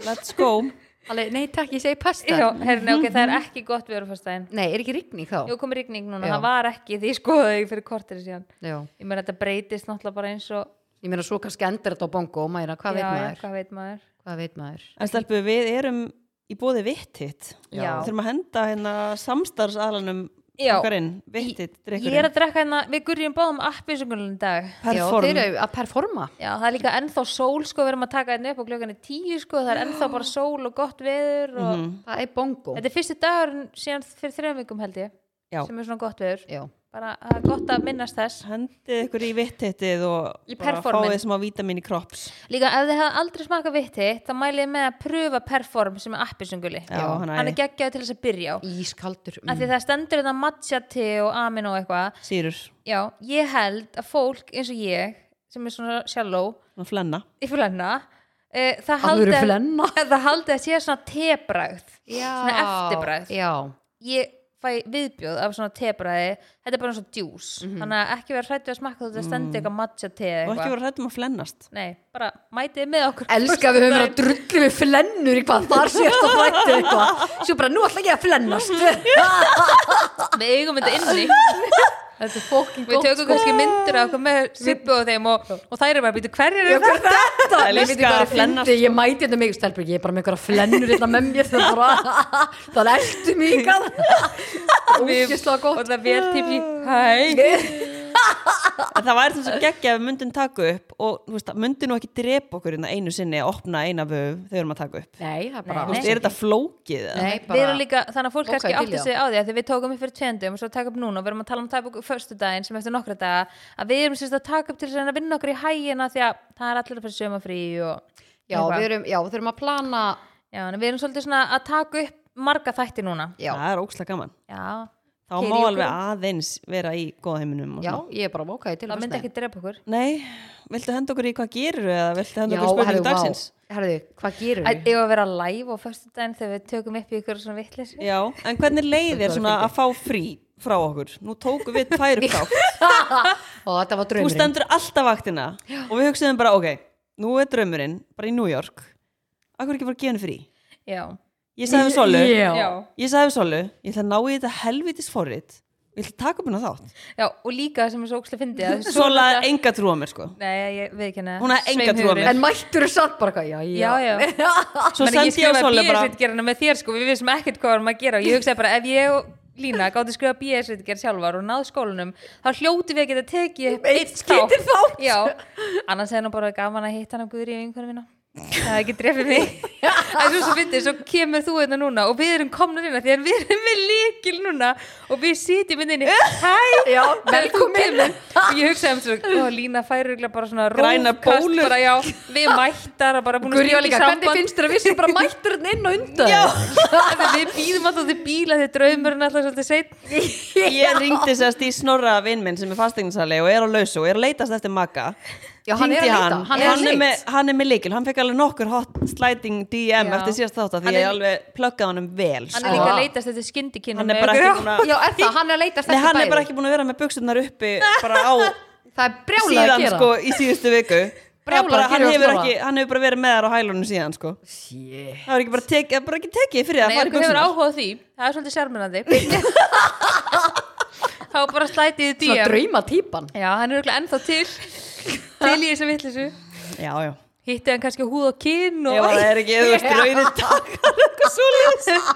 let's go Alveg, nei, takk, ég segi pasta Já, herri, ok, það er ekki gott við erum föstudaginn Nei, er ekki rigning þá? Jú, komið rigning núna, Já. það var ekki því skoðið fyrir kortir síðan Já, Ég meina þetta breytist náttúrulega bara eins og ég meina svo kannski endur þetta á bongo og mæna, hvað veit maður? Hvað veit maður? Hvað veit maður? En stelpu, við erum í bóði vittitt Já. Við þurfum að henda hérna samstarfsaðlanum Já. okkar inn Vittitt, Ég er að drekka hérna, við gurjum báðum appisungulun dag. Perform. Já, þeir eru að performa. Já, það er líka ennþá sól sko, við erum að taka hérna upp á klukkan er tíu sko, það er ennþá bara sól og gott veður og Mhm. Það er bongo þetta er fyrsti dagur síðan fyrir þrejum vikum held ég Já. sem er svona gott veður. Já, bara það er gott að minnast þess. Hendið ykkur í vittittið og fáið smá vítamin í kropps líka ef þið hefði aldrei smakað vitti þá mæli ég með að pröfa perform sem er appisunguli Já, hann hann er geggjaður til þess að byrja á. Ískaldur af því það stendur þetta matcha te og amin og eitthvað. Sýrur, já, ég held að fólk eins og ég sem er svona shallow svona flenna. í flenna uh, það haldi að flenna? það haldi að sé svona tebræð Já, Svona eftirbragð. Já, ég fæ viðbjóð af svona tebræði þetta er bara svona djús. Mhm. þannig að ekki vera hrættu að smakka þetta stendur eitthvað matcha te og ekki eitthvað. vera hrættum að flennast. Nei, bara mætið með okkur. Elska við höfum verið að drullu við flennur í hvað þar sést að frættu eitthvað. Svo bara, nú ætla ég að flennast. Við eigum þetta inni við tökum kannski myndir af okkur með sippu og þeim og, og þær eru bara að býta hverjir er þetta? þetta? Það er flennast, Ég mæti þetta mig, stelpur, ég er bara með einhverja flennur þetta með mér það er bara, það eldu mig í gað Ógislega og gott. Það vel tipsi hæ en það væri þess að geggja ef við myndum taka upp og þú veist, myndi nú ekki drepa okkur hérna einu sinni að opna eina vöf þegar við erum að taka upp. Nei, það er bara Nei, Þú veist, er þetta flókið? eða? Nei, við erum bara líka, þannig að fólk kannski til átti sig á því að því við tókum upp fyrir tvendum og svo taka upp núna og við erum að tala um að taka upp förstu daginn sem eftir nokkra daga að við erum sérst að taka upp til þess að að vinna okkur í hægina því að það er allir að fyrir sömafrí og Já, við erum, já, við þurfum að plana já, við erum svolítið svona að taka upp marga þætti núna. Já, Það er ókslega gaman. Já, þá má í alveg aðeins vera í góða heiminum og já, svona. ég er bara mókaði til það myndi ekki drepa okkur. Nei, viltu henda okkur í hvað gerir eða viltu henda okkur herðu, spurningu dagsins? Herðu, hvað gerur Ég var að vera live á förstu daginn þegar við tökum upp í ykkur svona vittlis Já, en hvernig leið er svona að fá frí frá okkur? Nú tókum við tvær upp þátt Og þetta var Þú draumurinn stendur alltaf vaktina og við hugsaðum bara, ok, nú er draumurinn bara í New York. Akkur ekki bara að já, Ég sagði við Solu, Já. já, ég sagði við Solu, ég ætla að ná í þetta helvitis forrit. Ég ætla að taka upp hennar þátt. Já, og líka sem er svo ókslega fyndið að Sola er enga trú á mér sko. Nei, ég veit ekki henni Hún hafði enga trú á mér. En mættur þú samt bara hvað, já, Já, já Svo Meni, sendi ég ég á Solu bara. bíðisvitgerina með þér sko, við vissum ekkert hvað varum að gera. Og ég hugsaði bara ef ég og Lína gátti skrifa bíðisvitger sjálfar og náð skólanum þá hljóti við að geta tekið Eitt þátt. Já, annars er nú bara gaman að hitta hann í það er ekki drefið mig. En svo svo fyndið, svo kemur þú hérna núna og við erum komnir inn að því að við erum með líkil núna og við sitjum inn inni. Hæ, Já, þegar þú velkomin. og ég hugsaði um svo, ó, Lína fær örugglega bara svona bólur. bara, já, við mættar og bara búin að stíka í líka, hvernig samband. finnst þér að við sem bara mættur hérna inn og undan? Við býðum alltaf til bíla því draumurinn alltaf svolítið seitt Ég ringdi sérst í Snorra vinn minn sem er fastegninsali og er á lausu og er að leitast eftir makka Já, hann er að leita, hann, hann er að er leit. með, hann er með líkil, hann fekk alveg nokkur hot sliding DM Já. eftir síðast þátt af því Hann ég er- alveg pluggaði honum vel hann sko. er líka að leitast þetta skyndikinn Hann er bara ekki búin að Já, er það, hann er að leitast Nei, eftir hann er bæði. bara ekki búin að vera með buksurnar uppi bara á Það er brjálað að síðan gera sko í síðustu viku Brjálað Það bara, að hann, gera hefur Snorra. ekki, hann hefur bara verið með þar á hælunum síðan sko. Shit. Það er ekki bara, tek, bara ekki tekið fyrir að Nei, fara í okkur hefur buksunar áhuga á því Það er svolítið sérmennandi Þá bara slætið í Svona DM drauma típan Já, hann er örugglega ennþá til Til í þessu vittlisu Já, já. Hitti hann kannski húð og kinn og Ef það er ekki, þú veist, rauðir takkar eitthvað svoleiðis.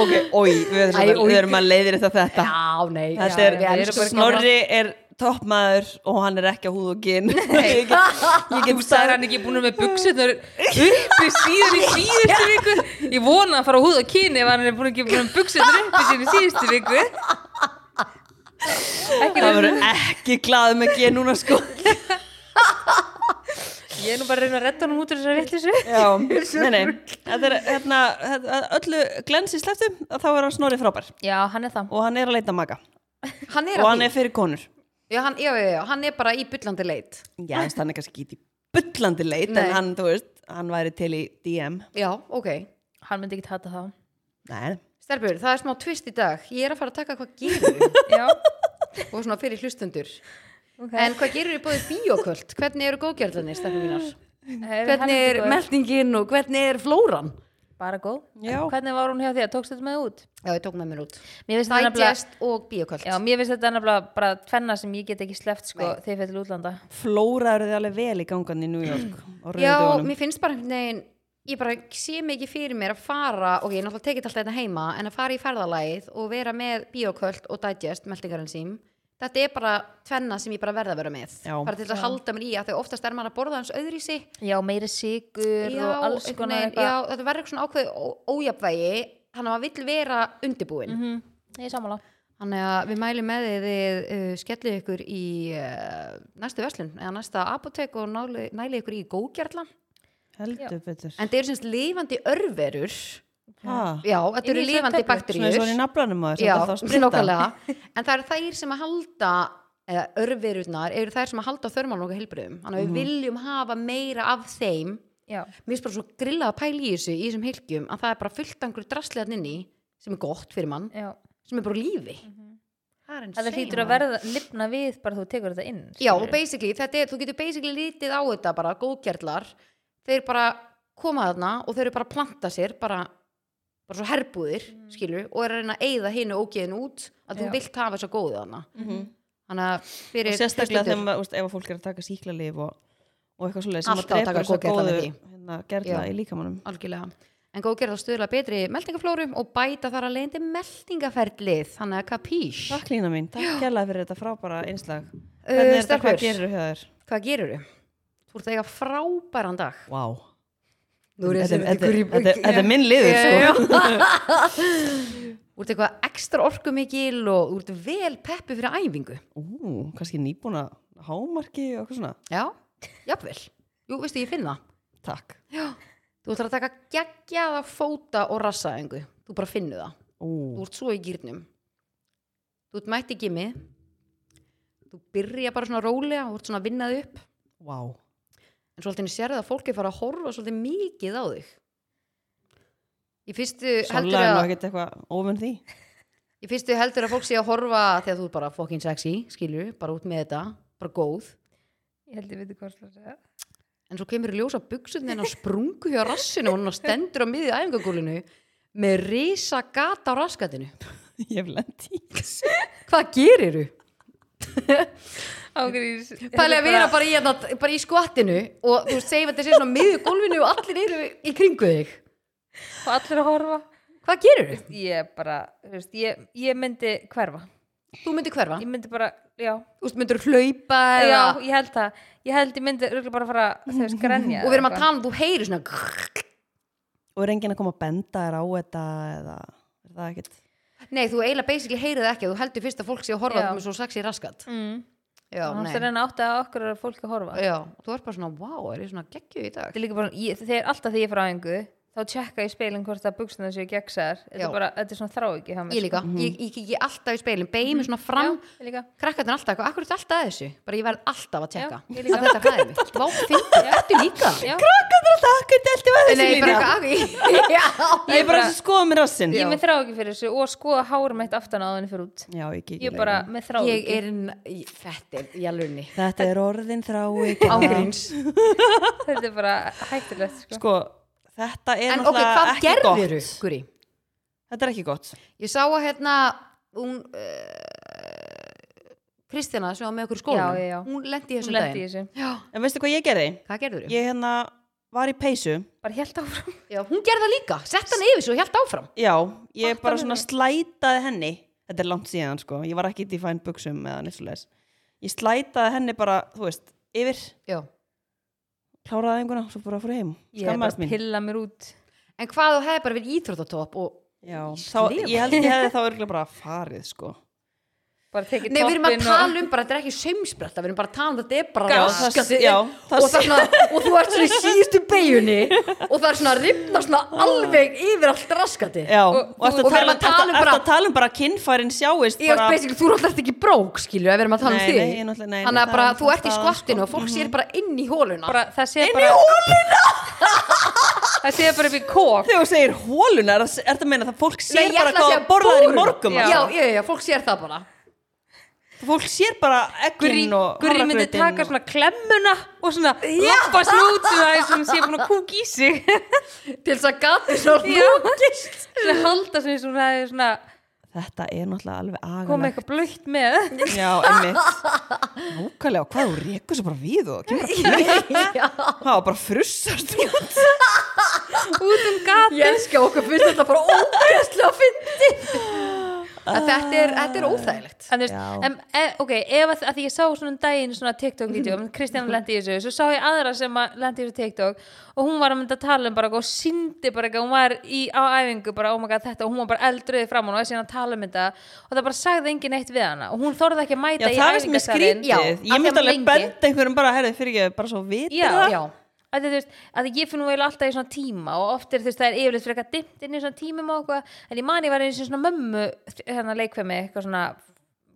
Ok, oi, við Æ, við erum að leiðir þetta. Já, nei Þetta já, er, elskum bara- Snorri er toppmaður og hann er ekki á húð og ginn Ég get, Þú sagði hann ekki búin með buksunar uppi síðan í síðustu viku. Ég vona að fara á húð og kinn ef hann er búin ekki búin með buksunar uppi síðan í síðustu viku Það verður ekki glað með ginn núna sko. Ég er nú bara að reyna að redda honum út úr þessari vittlisu Já, nei, nei. Þetta er hérna, öllu glensi sleftu þá er hann snorri frábær. Já, hann er það. Og hann er að leita maga. Hann er og hann því. er fyrir konur. Já, hann, já, já, já, hann er bara í byllandi leit. Já, þess, hann er kannski ekki í bullandi leit Nei. en hann, þú veist, hann væri til í DM já, ok. Hann myndi ekki tata það. Nei, Stelbur, það er smá twist í dag. Ég er að fara að taka hvað gerur Já, og svona fyrir hlustundur ok. En hvað gerur í bóðið bíoköld hvernig eru góðgjörðanir, stelbur mínar? Hvernig er meldingin og hvernig er flóran? Bara góð. Já. Hvernig var hún hjá þér? Tókst þetta með út? já, ég tók með mér út. Digest og bíoköld Já, mér finnst þetta nefnilega bara tvenna sem ég get ekki sleppt sko Nei. þegar ég fyrir til útlanda. Flóra eru þið alveg vel í gangan í New York Já, mér finnst bara einhvern veginn ég bara sé ekki fyrir mér að fara ok, ég náttúrulega tekið alltaf þetta heima en að fara í ferðalagið og vera með bioköld og digest, meldingarenzím þetta er bara tvenna sem ég bara verða að vera með. Já. bara til að halda mér í að þegar oftast er maður að borða hans öðru í sig Já, meiri sigur og alls konar já, þetta verður eitthvað svona ákveð ójafvægi hann að maður vill vera undirbúin mm Ég er sammála. Þannig að við mælum með þið þið uh, skellið ykkur í uh, næstu verslun eða næsta apotek og náli, nælið ykkur í góðgjarlan heldur betur. En það eru semst lifandi örverur. Ha, já, þetta eru og í bakteríur það en það eru þær sem að halda eða örverurnar eru þær sem að halda þörmálum okkar heilbriðum þannig að við viljum hafa meira af þeim. Já, mér finnst bara svo grillað að pæla í þessu í þessum heilgjum að það er bara fullt af einhverju drastlegan inni sem er gott fyrir mann já. sem er bara lífi. Það er Það insane, hlýtur að verða lifna við bara þú tekur þetta inn Já, og skilurðu. basically, þetta er, þú getur basically lítið á þetta bara, góðgerlar þeir bara koma þarna og þeir eru bara að planta sér bara, bara svo herbúðir, mm. skilur og er að reyna að eyða hinu ógeðin út að þú vilt hafa þess að góðu þarna. Mhm. þannig að fyrir og sérstaklega þegar maður, úst, ef fólk er að taka síklarlif og, og eitthvað svoleið sem að Alltaf að drepa þess að góðu hérna, gerla Já. í líkamannum algjörlega. En góðgerð að stuðla betri meldingaflóru og bæta þar að leiðandi meldingaferlið þannig að kapís. Takk Lína mín, takk kærlega fyrir þetta frábæra einslag Uh, Hvernig er þetta, hvað gerir þú hjá þér? Hvað gerur þú? Þú ert að eiga frábæran dag. Er þetta er minn liður Já, sko. Þú ert eitthvað ekstra orkumikil og þú ert vel peppi fyrir æfingu. Ú, kannski nýbúna hámarki og eitthvað svona. Já, jafnvel. Jú, veistu, ég finn það. Takk. Þú ætlar að taka geggjaða fóta og rassaðingu Þú bara finnu það. Ú, Þú ert svo í gýrnum Þú ert mætt í gimmi Þú byrja bara svona rólega og ert svona að vinna þig upp. Vá En svolítið sérðu að fólki fara að horfa svolítið mikið á þig Í fyrstu heldur Sola er nú að ekkert eitthvað óvinn því Í fyrstu heldur að fólk sé að horfa þegar þú er bara fucking sexy, skilur, bara út með þetta, bara góð. Ég held ég veit hvað það segja En svo kemur í ljósa buksunin á sprungu hjá rassinu og hún stendur á miðið æfingagólinu með risa gata á raskatinu. Ég hef lent í Hvað gerir þú? Ágrís Pæli að vera bara í, hérna, bara í skvattinu og þú segjum að þetta sé svona á miðið gólfinu og allir eru í kringu þig. Og allir að horfa Hvað gerir þú? Ég bara, þú veist, ég, ég myndi hverfa Þú myndir hverfa? Ég myndi bara, já Þú veist, myndir hlaupa eða... Já, ég held það Ég held ég myndi örugglega bara fara, þú veist, grenja Og við erum að tala um, þú heyrir svona... Og er enginn að koma að benda þér á þetta eða er það ekkert Nei, þú eiginlega basically heyrið ekki, þú heldur fyrst að fólk sé að horfa Já. með svo sexy raskat. mm. Já, nei. að reyna átti að okkur er fólk að horfa Já, þú ert bara svona, wow, er ég svona geggju í dag? Þetta er líka bara, ég, þegar alltaf þegar ég er frá æfingu þá tjekka ég speilin hvort að buksuna séu gegnsar Þetta er bara, þetta er svona þrá ekki Ég líka, ég, ég kiki alltaf í speilin, beigir mig svona fram, Já, ég líka. Krakkarnir alltaf, eitthvað, akkur er alltaf að þessu? Bara ég verð alltaf að tjekka. Já, ég líka. Að þetta hræði mig. Ertu líka? Já, Takk, þetta elti með Nei, bara eitthvað, já. Ég er bara að skoða mér rassinn. Ég er með þrá ekki fyrir þessu og skoða hárum eitt aftan á þenni fyrir út. Já, ég er bara með þrá Ég er, í- þetta er í alvegni. Þetta er orðin þrá Ángríns. Þetta er hættulegt sko. Sko, þetta er En ok, náttúrulega hvað ekki gerðir þú, gott? Þetta er ekki gott Ég sá að hérna, hún, uh, Kristjana sem var með okkur í skólanum, Já, já, já. hún lendi í Hún þessum lendi í daginn. þessu Já, En veistu hvað ég gerði? hvað gerður þú? Ég hérna var í peysu Bara helt áfram Já, hún gerði það líka, sett hann yfir svo og helt áfram. Já, ég Fattar bara svona vel. slætaði henni Þetta er langt síðan sko Ég var ekki í fæn buksum eða leis Ég slætaði henni bara, þú veist, yfir Já. Kláraði einhverna, svo bara fór ég heim. Ég er bara Skammaðist að mín. pilla mér út. En hvað þú hefði bara verið íþróttatopp og Já, þá, ég held ég hefði þá örgulega bara farið sko Nei, við erum að tala um bara, þetta er ekki saumspretta, við erum bara að tala um þetta er bara já, og, svona, og þú ert svona í síðustu beigunni og það er svona rifna svona alveg yfir allt raskatið Já, Og- og og við að erum tala, að tala um bara- að tala um bara að kinnfærin sjáist Ég bara, basically, þú er alltaf ekki brók, skilju, ef við erum að tala um nei, Þannig að bara, þú ert í skvattinu sko. og fólk sér bara inn í hóluna bara, það sé Inn í hóluna það sé bara upp í kók Þegar þú segir hóluna, er það að meina það fólk sér bara að borðaður í morgum Já, já, já, já, fólk sér það bara Fólk sér bara egginn og Guri myndi taka svona klemmuna og svona lappa snút svona eins og hún sé búin að kúk í sig. Til þess að Já. svona halda svona og hún hefði svona Þetta er náttúrulega alveg komið agalegt eitthvað blöytt með. Já, einmitt. Nákvæmlega, og hvað þú rekur svo bara við og Það var bara frussast út. Út um gat ég elska okkur finnst þetta bara ógæslega að fyndi Þetta er, þetta er óþægilegt. En, þú veist, Já. en, e, ok, ef að, að ég sá svona um daginn svona TikTok-vídeó um Kristján lendi í þessu, svo sá ég aðra sem að lendi í þessu TikTok og hún var að mynda að tala um bara og síndi bara eitthvað, hún var í, á æfingu bara, oh my god, þetta og hún var bara eldröði fram og þessi hann að tala um þetta og það bara sagði enginn eitt við hana og hún þorði ekki að Já, mæta í það er sem er æfingasalinn. skrítið Já, Ég myndi alveg benda einhverjum bara, herrið, fyrir ekki, bara svo vitir Já, það. Já, að, veist, að ég finn nú eiginlega alltaf í svona tíma og oft er þú veist það er yfirleitt fyrir eitthvað dimmt inn í svona tímum og eitthvað en ég man ég var eins og svona mömmu hérna leikfemi, eitthvað svona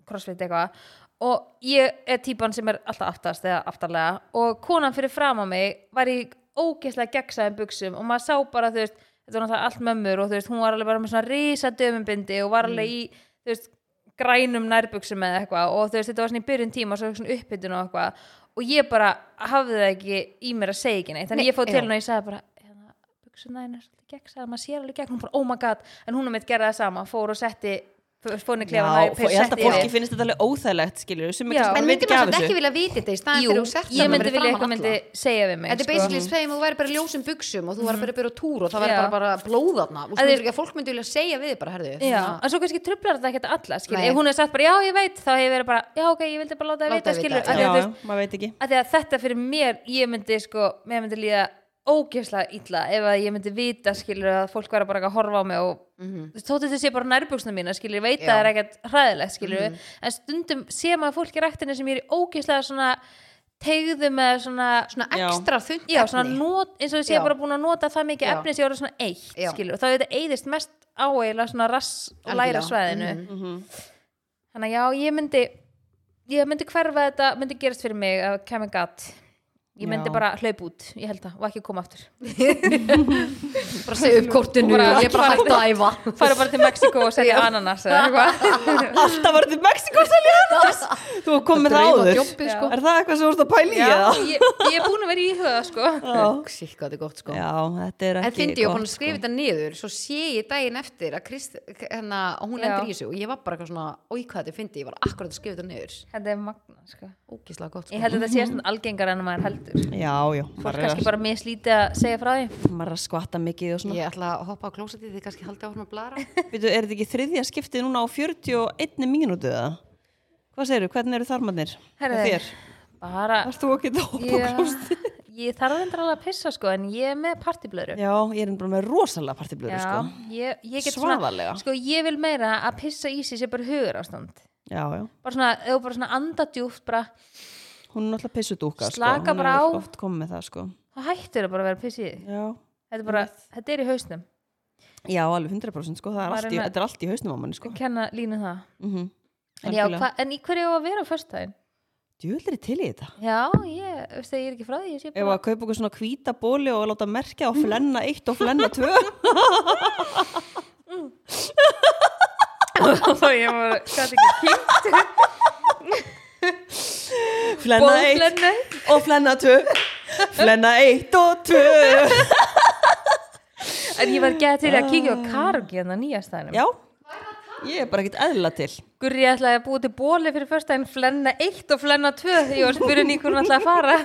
crossfit eitthvað og ég er típan sem er alltaf aftast eða aftarlega og konan fyrir fram á mig var í ógeðslega gegnsæðum buksum og maður sá bara þú veist, þetta var náttúrulega allt mömmur og þú veist, hún var alveg bara með svona risa dömumbindi og var alveg í, þú veist grænum nærbuksum eða eitthvað og þú veist, þetta var svona í byrjun tíma og svo svona uppbytun og eitthvað og ég bara hafði það ekki í mér að segja ekki neitt. Þannig Nei, ég fóð til henni og ég sagði bara hérna, buksuna þín er svolítið gegnsæðar, maður sér alveg gegn hún bara, oh my god, en hún er mitt gerði það sama fór og setti, fór henni Já, klefa fó- ég held að fólki finnst þetta alveg óþægilegt skilur, sem Já. ekki En bara veit myndi ekki maður af samt ekki þessu vilja vita þetta í staðin Jú, fyrir þú sett ég myndi vilja eitthvað myndi segja við mig Þetta er sko. basically segjum að þú væri bara í ljósum buksum og þú væri bara að byrja á túr og það væri bara, bara blóðarna og Að myndir þið- ekki að fólk myndi vilja segja við bara, herðu en svo kannski trublar þetta ekkert alla skilur, Nei. ef hún hefur sagt bara já ég veit þá hefur verið bara já ok ég vildi bara láta að að að ég ógeðslega illa ef að ég myndi vita skilur að fólk væri bara að horfa á mig og Mhm. þú veist, þótt þetta sé bara nærbuksna mína skilur, ég veit Já. að það er ekkert hræðilegt skilur en stundum sé maður fólk í ræktinni sem ég er ógeðslega svona tegðu með svona Svona ekstra þund eins og ég sé Já. bara búin að nota það mikið Já. efni sem ég voru svona eitt skilur, og þá er þetta eyðist mest á eiginlega svona rass og læra Algjörlega. svæðinu Mhm. þannig að já, ég myndi ég myndi hverfa þetta, myndi gerast fyrir mig að kemur gatt ég myndi Já. bara hlaup út, ég held það, og ekki koma aftur. Bara segja upp kortinu Bara- og ég er bara hægt að æfa. fara bara til Mexiko og selja ananas eða eitthvað. Alltaf var þetta Mexiko að selja ananas. Þú var komið það áður. Djobbið, sko. Er það eitthvað sem þú ert að pæla í já, eða? ég, ég er búin að vera í huga sko. Sík, hvað þetta er gott sko. Já, þetta er En ekki fyndi ég að gott, skrifa þetta niður Svo sé ég daginn eftir að Krist, hérna, að hún Já. lendur í þessu Og ég var bara eitthvað svona, oi heldur Já, já, fólk kannski bara mislítið að segja frá því maður er að skvatta mikið og svona Ég ætla að hoppa á klósetti Þið kannski haldið áfram að blara Veitu, er þetta ekki þriðja skiptið núna á 41 mínútu eða? Hvað segirðu, hvernig eru þarmannir? Þér? bara Varst þú ekki að hoppa á Já, klósti? ég þarf endur alveg að pissa sko en ég er með partyblöru Já, ég er bara með rosalega partiblöru sko. ég, ég get Svaðalega. svona, sko ég vil meira að pissa í sig sé bara hugur ástand Já, já, bara svona, þú bara svona andadjúft bara, hún er náttúrulega pissudúka Slaka sko. Hún bara á. Oft komið með það sko. þá hættir það bara að vera piss í því Já, þetta er bara, þetta er í hausnum. Já, alveg 100% sko. Það er Maður allt er í, með- þetta er allt í hausnum á manni sko. kenna línu það. Mm en, já, hva, en í hverju á að vera á föstudaginn? Djúvel er til í þetta. Já, ég, veist það, ég er ekki frá því ég sé Ef bara, að kaupa okkur svona hvíta bóli og láta merkja á flenna 1 og flenna 2 og ég var, hvað ekki kynnt Flenna 1 bóðflenni og flenna 2 Flenna 1 og 2 en ég var gett til að kíkja á Karugi en það nýja stæðinum Já, ég er bara ekkert eðla til. Gurri ætlaði að búa til bóli fyrir föstudaginn flenna 1 og flenna 2 ég var spyrin í hvernig ætlaði að fara.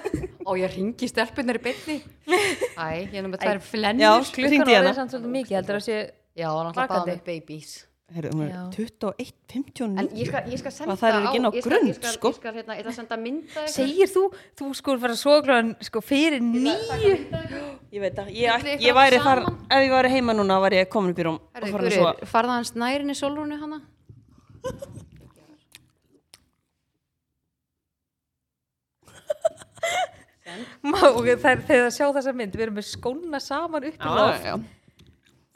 Og ég ringi stelpunar í beinni. Æ, ég er með tvær Já, flennur klukkan hringdi í var hana samt svolítið mikið heldur að sé Já, náttúrulega bara með babies Heru, hún er 21.59 ég, ég skal senda á ég skal, ég skal, sko. skal hérna, senda mynda segir þú, þú sko verður svo gláðan sko, fyrir nýju ég veit að ég, ég væri þar ef ég væri heima núna var ég komin upp í rúm farða hans nærin í solrúnu hana. Má, ok, það er þegar það sjá þessa mynd við erum með skóna saman upp í lof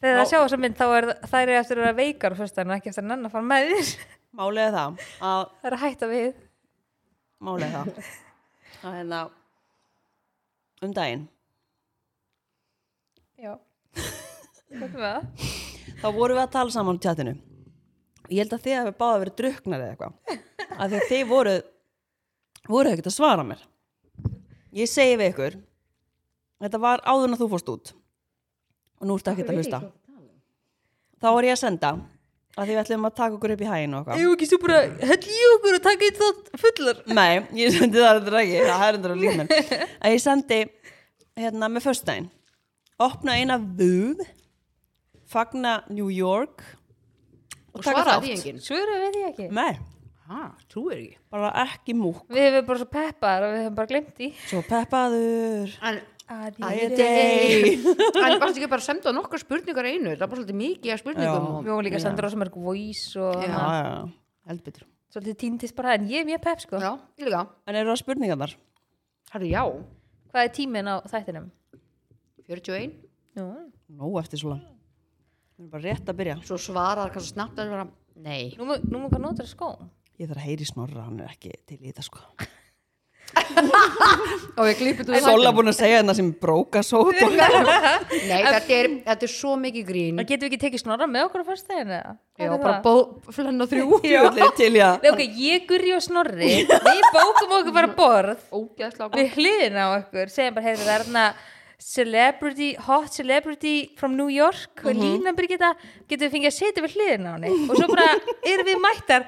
þegar það Já. sjá þessa mynd þá er þær eru eftir að vera veikar föstudaginn og ekki eftir að nenn að fara með þér. Er það að það er að hætta við. Málið er það að hérna um daginn. Já. Það? þá vorum við að tala saman á tjatinu ég held að þið hefur báða verið druknar eða eitthvað. Að að þið voru voru ekkert að svara mér. Ég segi við ykkur þetta var áður en að þú fórst út og nú ertu ekkert að hlusta. þá var ég að senda að því við ætlum að taka okkur upp í hæginu og eitthvað. Jú ekki svo bara hell í okkur og taka eitt þátt fullar? Nei, ég sendi það þetta ekki, það er endur á lífmenn að ég sendi hérna með föstudaginn. Opna eina vöð fagna New York Og taka svaraði þátt. því Svöru veit ég ekki? Nei, ekki. Bara ekki múk Við hefum bara svo peppar og við hefum bara glemt því. Svo peppaður. En, Ædey en varstu ekki bara að senda nokkar spurningar einu? Það er bara svolítið mikið af spurningum. Já. og- Við vorum líka að senda rosa mörg voice og Já. Já, hana, já, já, heldbyttur svolítið tíntist bara en ég er mjög pepp sko. Já, ég líka. En eru það spurningar þar? Herri, já, Hvað er tíminn á þættinum? 41 Jú. Nó eftir svo lang Við erum bara rétt að byrja. Svo svarar kannski snabbt að vera Nei. Nú má hvað notar skó Ég þarf að heyri snorra, hann er ekki til í þetta sko Og við klippum þú Sola búin að segja þetta sem bróka sót og Nei, þetta er, þetta er svo mikið grín. Það getum við ekki tekið snorra með okkur á fyrstæðinu eða? Já, bara bó, flenna þrjú. Allir til Nei, ok, ég, Guri og Snorri Við bókum okkur bara borð. Gott Við hliðina á okkur Segjum bara, heyrðu, þarna Celebrity, hot celebrity from New York og Lína Birgitta. Getum við fengið að setja við hliðina á henni? Og svo bara erum við mættar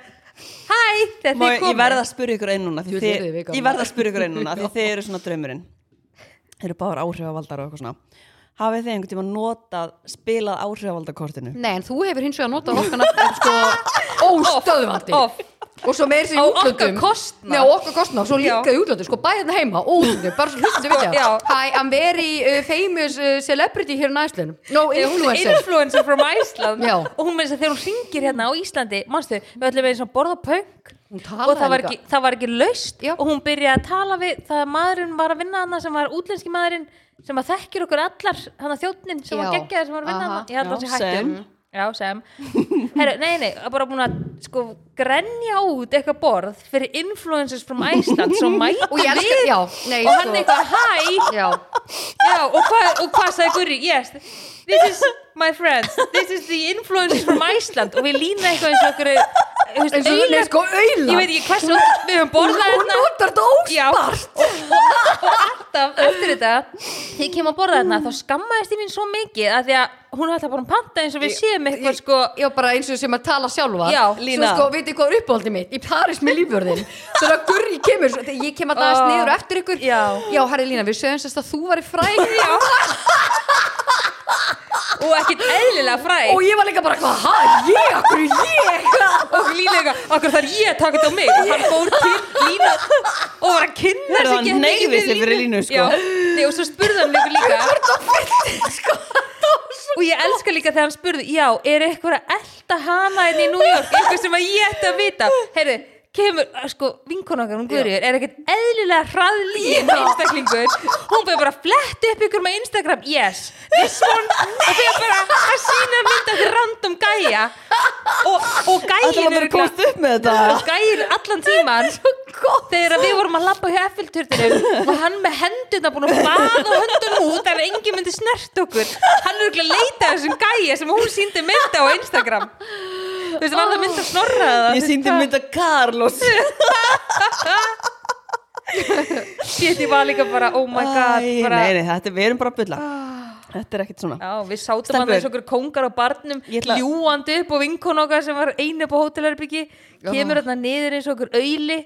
Hæ, þegar þið ég komið verða að spyrja ykkur einn núna því Jú, þið, þið við ég verða að spyrja ykkur einn núna því þið eru svona draumurinn. Þeir eru báður áhrifavaldar og eitthvað svona. Hafið þið einhvern tíma notað spilað áhrifavaldakortinu? Nei, en þú hefur hins vegar notað okkar sko óstöðvandi Off. Og svo meir sér Á í okkar útlöndum. kostnað. Nei, á okkar kostnað, svo líka í útlöndum sko bæðið heima, ótlöndum, bara svo hlustandi við Já. Hi, I'm very uh, famous uh, celebrity here in Iceland. No, er influencer. influencer from Iceland. Já. og hún með þess að þegar hún ringir hérna á Íslandi manstu, við ætlum við eins og borða punk Hún og það var, ekki, það var ekki laust. Já. og hún byrjaði að tala við það að maðurinn var að vinna hana sem var útlenski maðurinn sem að þekkir okkur allar hann að þjóttnin sem var Já. geggjaði sem var að vinna hana ég held að Já, það sé hættum Sem. Já, sem Herru, nei, nei, bara búin að sko grenja út eitthvað borð fyrir influencers from Iceland svo mæta Og ég elska, við. já, nei, og hann sko. eitthvað, hæ og hvað og hvað sagði Guri? Yes, this is my friends. This is the influencers from Iceland. Og við lína eitthvað eins og okkur eins og er sko auðla Ég veit ekki hversu Við höfum borðað Hún hérna. notar þetta óspart. Og, og, og alltaf eftir þetta þegar ég kem að borða þarna þá skammaðist ég mín svo mikið að því að hún er alltaf bara að panta eins og við séum eitthvað sko. Já, bara eins og sem að tala sjálfa Já, Lína. sko, veitir hvað er uppáhaldið mitt? Í Paris með lífjörðin Svo að Gurri kemur, ég kem að dagast Ó. niður á eftir ykkur. Já. Já, herri Lína, við sögum sérst að þú var í fræg Já. Og ekkit eðlilega fræg. Og ég var líka bara, hvað, hæ, ég, akkur ég? Og lína eitthvað, okkur þarf ég að taka þetta á mig? Og hann fór til lína og var að kynna sig hann mikið sig fyrir Línu, sko. Já, nei, og svo spurði hann mig líka. Sko, og ég elska líka þegar hann spurði já, er eitthvað að elta hana inn í New York, eitthvað sem að ég ætti að vita. Heyrðu, kemur, sko vinkon okkar, hún Guðrýður, er ekkert eðlilega hraðlín einstaklingur. Hún fyrir bara að fletta upp ykkur með Instagram. Yes, this one og fyrir bara að sína mynda til random gæja. Og, og með þetta. Og gæin allan tíman þegar við vorum að labba hjá Eiffelturninum og hann með hendurna búin að baða höndunum út ef enginn myndi snert okkur. Hann er ekki að leita þessum gæja sem hún síndi mynda á Instagram þú veist, var það mynd að snorra það Ég síndi mynda Carlos. Shit, ég var líka bara, oh my god Æ, bara, Nei, nei, þetta, við erum bara að bulla. Þetta er ekkert svona. Já, við sátum hann eins og okkur kóngar á barnum ætla- ljúandi upp og vinkon okkar sem var einu upp á hótelherbyggi kemur þarna niður eins og okkur auðli.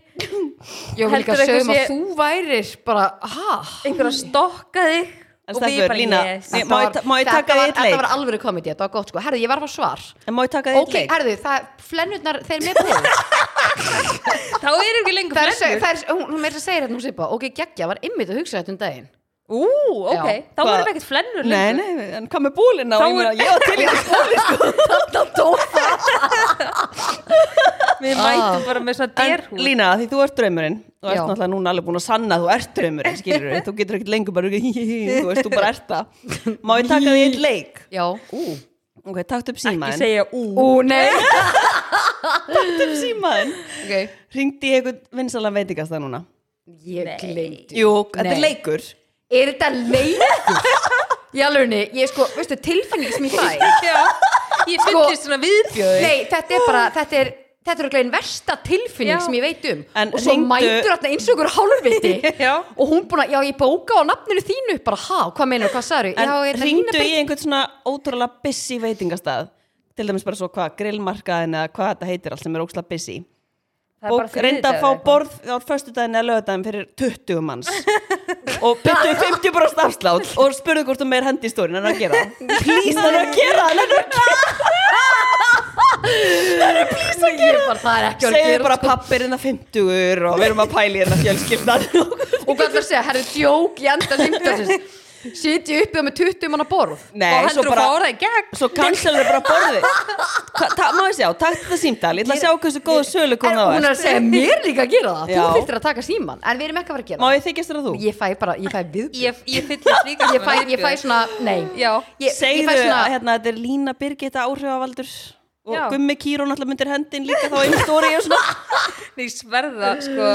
Ég var líka Heldur að um að þú værir bara, hæ einhver að stokka þig En bara, Lína, yes. Má ég má ég taka þetta þig eitt Þetta leik? var alveg komedi, þetta var gott sko. Herði, ég var að fá svar. En má ég taka þitt Ok, leik? herði, það, flennurnar, þeir með bóð þá er ekki lengur flennur. það er, hún, meira að segja þetta hún sýpa Ok, geggja, var ymmit að hugsa þetta um daginn Ú, ok, Já. þá vorum við ekkert flennur Nei, nei, en hvað með búlina? Þá? Og ég meina, ég var til í að búli sko. Þarna dó Við mætum bara með svona En derhúð. Lína, því þú ert draumurinn Þú ert Já. náttúrulega núna alveg búin að sanna að þú ert draumurinn, skilur við Þú getur ekkert lengur bara, þú veist, þú bara ert það. Má ég taka því eitt leik? Já, ú. Ok, takt upp Ekki símaðin segja ú. Ú, nei. Takt upp símaðin Ok, Ringdi í einhvern vinsalan veitingasta núna? Ég gleymdi. Jú, þetta er Nei. leikur Er þetta leikur? Í alvegni, ég sko, veistu, tilfinning sem ég fæ Já, ég fyllist svona viðbjöði Nei, þetta er bara, þetta er Þetta er okkur einn versta tilfinning Já. sem ég veit um. En Og svo hringdu- mætur þarna eins og ykkur hálfviti. Já. Og hún búin að, já ég bóka á nafninu þínu Bara, ha, hvað meinur, hvað sagður En Já, þetta ringdu í einhvern svona ótrúlega busy veitingastað. Til dæmis bara svo hvað, grillmarkaðin eða hvað þetta heitir allt sem er ókslega busy og reynda að fá borð á föstudaginn eða lögadaginn fyrir 20 manns. Og byttu 50% afslátt og spurðu hvort þú meir hendi í stórin en að gera? Það. please það er að gera. Það en að Ég bara, það er ekki að segðu gera bara sko. pappi er hérna 50 og við erum að pæli hérna fjölskyldan Og hvað ætlar að segja, herru, djók í enda simtasins Sitji uppið með 20 manna borð Og nei, svo heldur þú bara fára í gegn. svo cancelur bara borði Hva- ta- má ég sjá, takk þetta símtal ég ætla að sjá hversu góðu sölu En kom það hún er að segja mér líka að gera það? Já. Þú þurftir að taka síman En við erum ekki að vera að gera má það. ég þykjast þér að þú? Ég fæ bara, ég fæ við Ég, ég fyllist líka Ég fæ, ég fæ svona, nei. Já, ég, ég segðu fæ svona, að hérna, þetta er Lína Birgitta áhrifavaldur og Já. Gummi Kírón alltaf myndir hendin líka þá einu stóri og svona. Nei, sverða, sko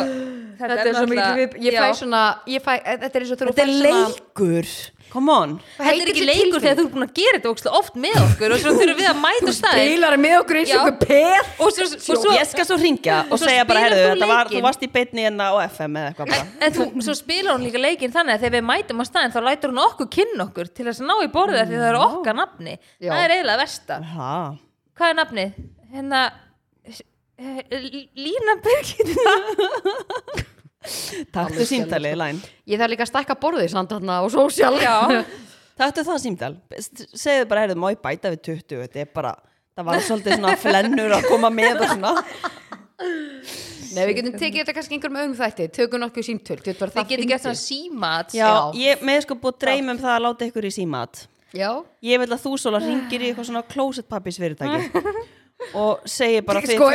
þetta er svo mikið við Ég fæ svona, ég fæ, þetta er eins og þú Þetta er leikur, come on. Þetta er ekki leikur þegar þú er búin að gera þetta ókslega oft með okkur og svo þurfum við að mæta staðinn. Beilar með okkur eins og Já. okkur peð og svo, og svo, Ég skal svo ringja og, og svo segja bara, spilar heyrðu, þú þetta var, leikinn. þú varst í beinni hérna á FM eða eitthvað bara. En þú, svo spilar hún líka leikinn þannig að þegar við mætum á staðinn þá lætur hún okkur kynna okkur til þess að ná í borðið mm, því það er okkar nafni. Já. það er eiginlega versta. Ha, hvað er nafnið? hérna Lína Birgitta taktu símtalið, læn Ég þarf líka að stækka borðið samt þarna og sósjál Já. Taktu það símtal, segðu bara, heyrðu, má ég bæta við 20 Þetta er bara, það var svolítið svona flennur að koma með og svona. Nei, við getum tekið þetta kannski einhverjum öðrum þætti. Tökum nokkuð símtöl. Við getur gert svona símat Já, Já. ég með sko búið dreym um það að láta ykkur í símat Já, Ég vil að þú sóla ringir í eitthvað svona closet pappis fyrirtæki og segir bara þið sko,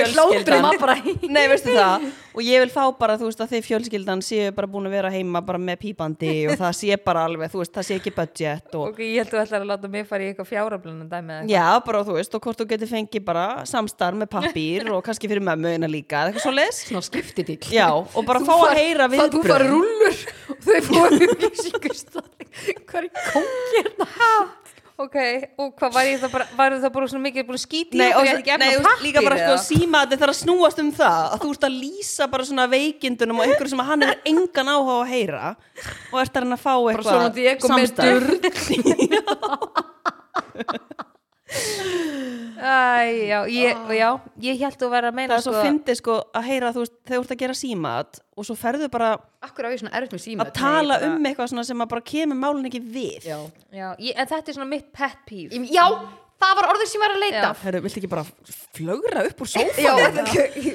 maður bara Nei, veistu það? Og ég vil fá bara, þú veist, að þið fjölskyldan séu bara búin að vera heima bara með pípandi og það sé bara alveg, þú veist, það sé ekki budget og ok, ég held að þú ætlar að láta mig fara í eitthvað fjáraflunum dæmi eða eitthvað. já, bara þú veist, og hvort þú getur fengið bara samstarf með pappír og kannski fyrir mömmuðina líka, eða eitthvað svo svona skiptitill Já, og bara Þú fá að heyra það- Þú fara viðbröð rúllur og þau fóru upplýsingustæð Hvað er hérna? ok, og hvað var ég það bara var það bara svona mikið búin að skýti Nei, og, nei, og líka bara sko pappir símaði þarf að snúast um það að þú ert að lýsa bara svona veikindunum og einhverju sem að hann er engan áhuga að heyra og ert að reyna að fá Bara svona eitthvað með Æ, já, ég, já, ég held að vera að meina það er svo fyndið sko að heyra þú veist, þegar þú ert að gera símat og svo ferðu bara Akkur á ég svona erfitt með síma að tala um eitthvað svona sem að bara kemur málun ekki við. Já, já, ég, en þetta er svona mitt pet peeve. Ég- Já, það var orðið sem ég var að leita. Herru, viltu ekki bara flögra upp úr sófa Já,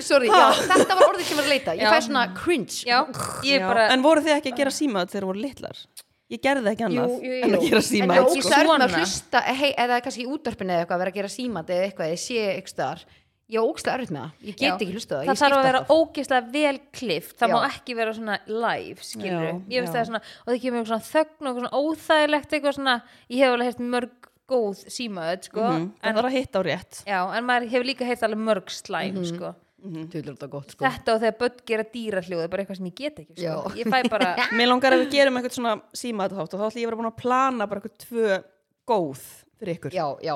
sorry, já, þetta var orðið sem ég var að leita Ég Já. fæ svona cringe. Já, ég Já, bara En voru þið ekki að gera símat þegar voru litlar? Ég gerði ekki annað Jú, jú, jú. en að gera En símat ég sko. að með að hlusta hei, eða kannski í útvarpinu eða eitthvað að vera að gera símat eða eitthvað, ég sé eitthvað ég ógst að erfitt með það, ég get ekki hlustað það þarf að vera ógeðslega vel klift. Það Já. má ekki vera svona live skilur Já, ég veist já. það er svona og það kemur svona þögn og svona óþægilegt eitthvað svona ég hef alveg heyrt mörg góð símaöð sko Mhm, Það en, þarf að hitta á rétt. Já, en maður hefur líka heyrt alveg mörg slæm sko Tjóðlega þetta gott sko þetta og þegar börn gera dýrahljóð er bara eitthvað sem ég get ekki Já. sko. ég fæ bara Mér langar að við gerum eitthvað svona símat þátt og þá ætlum ég að vera búin að plana bara eitthvað tvö góð fyrir ykkur Já, já,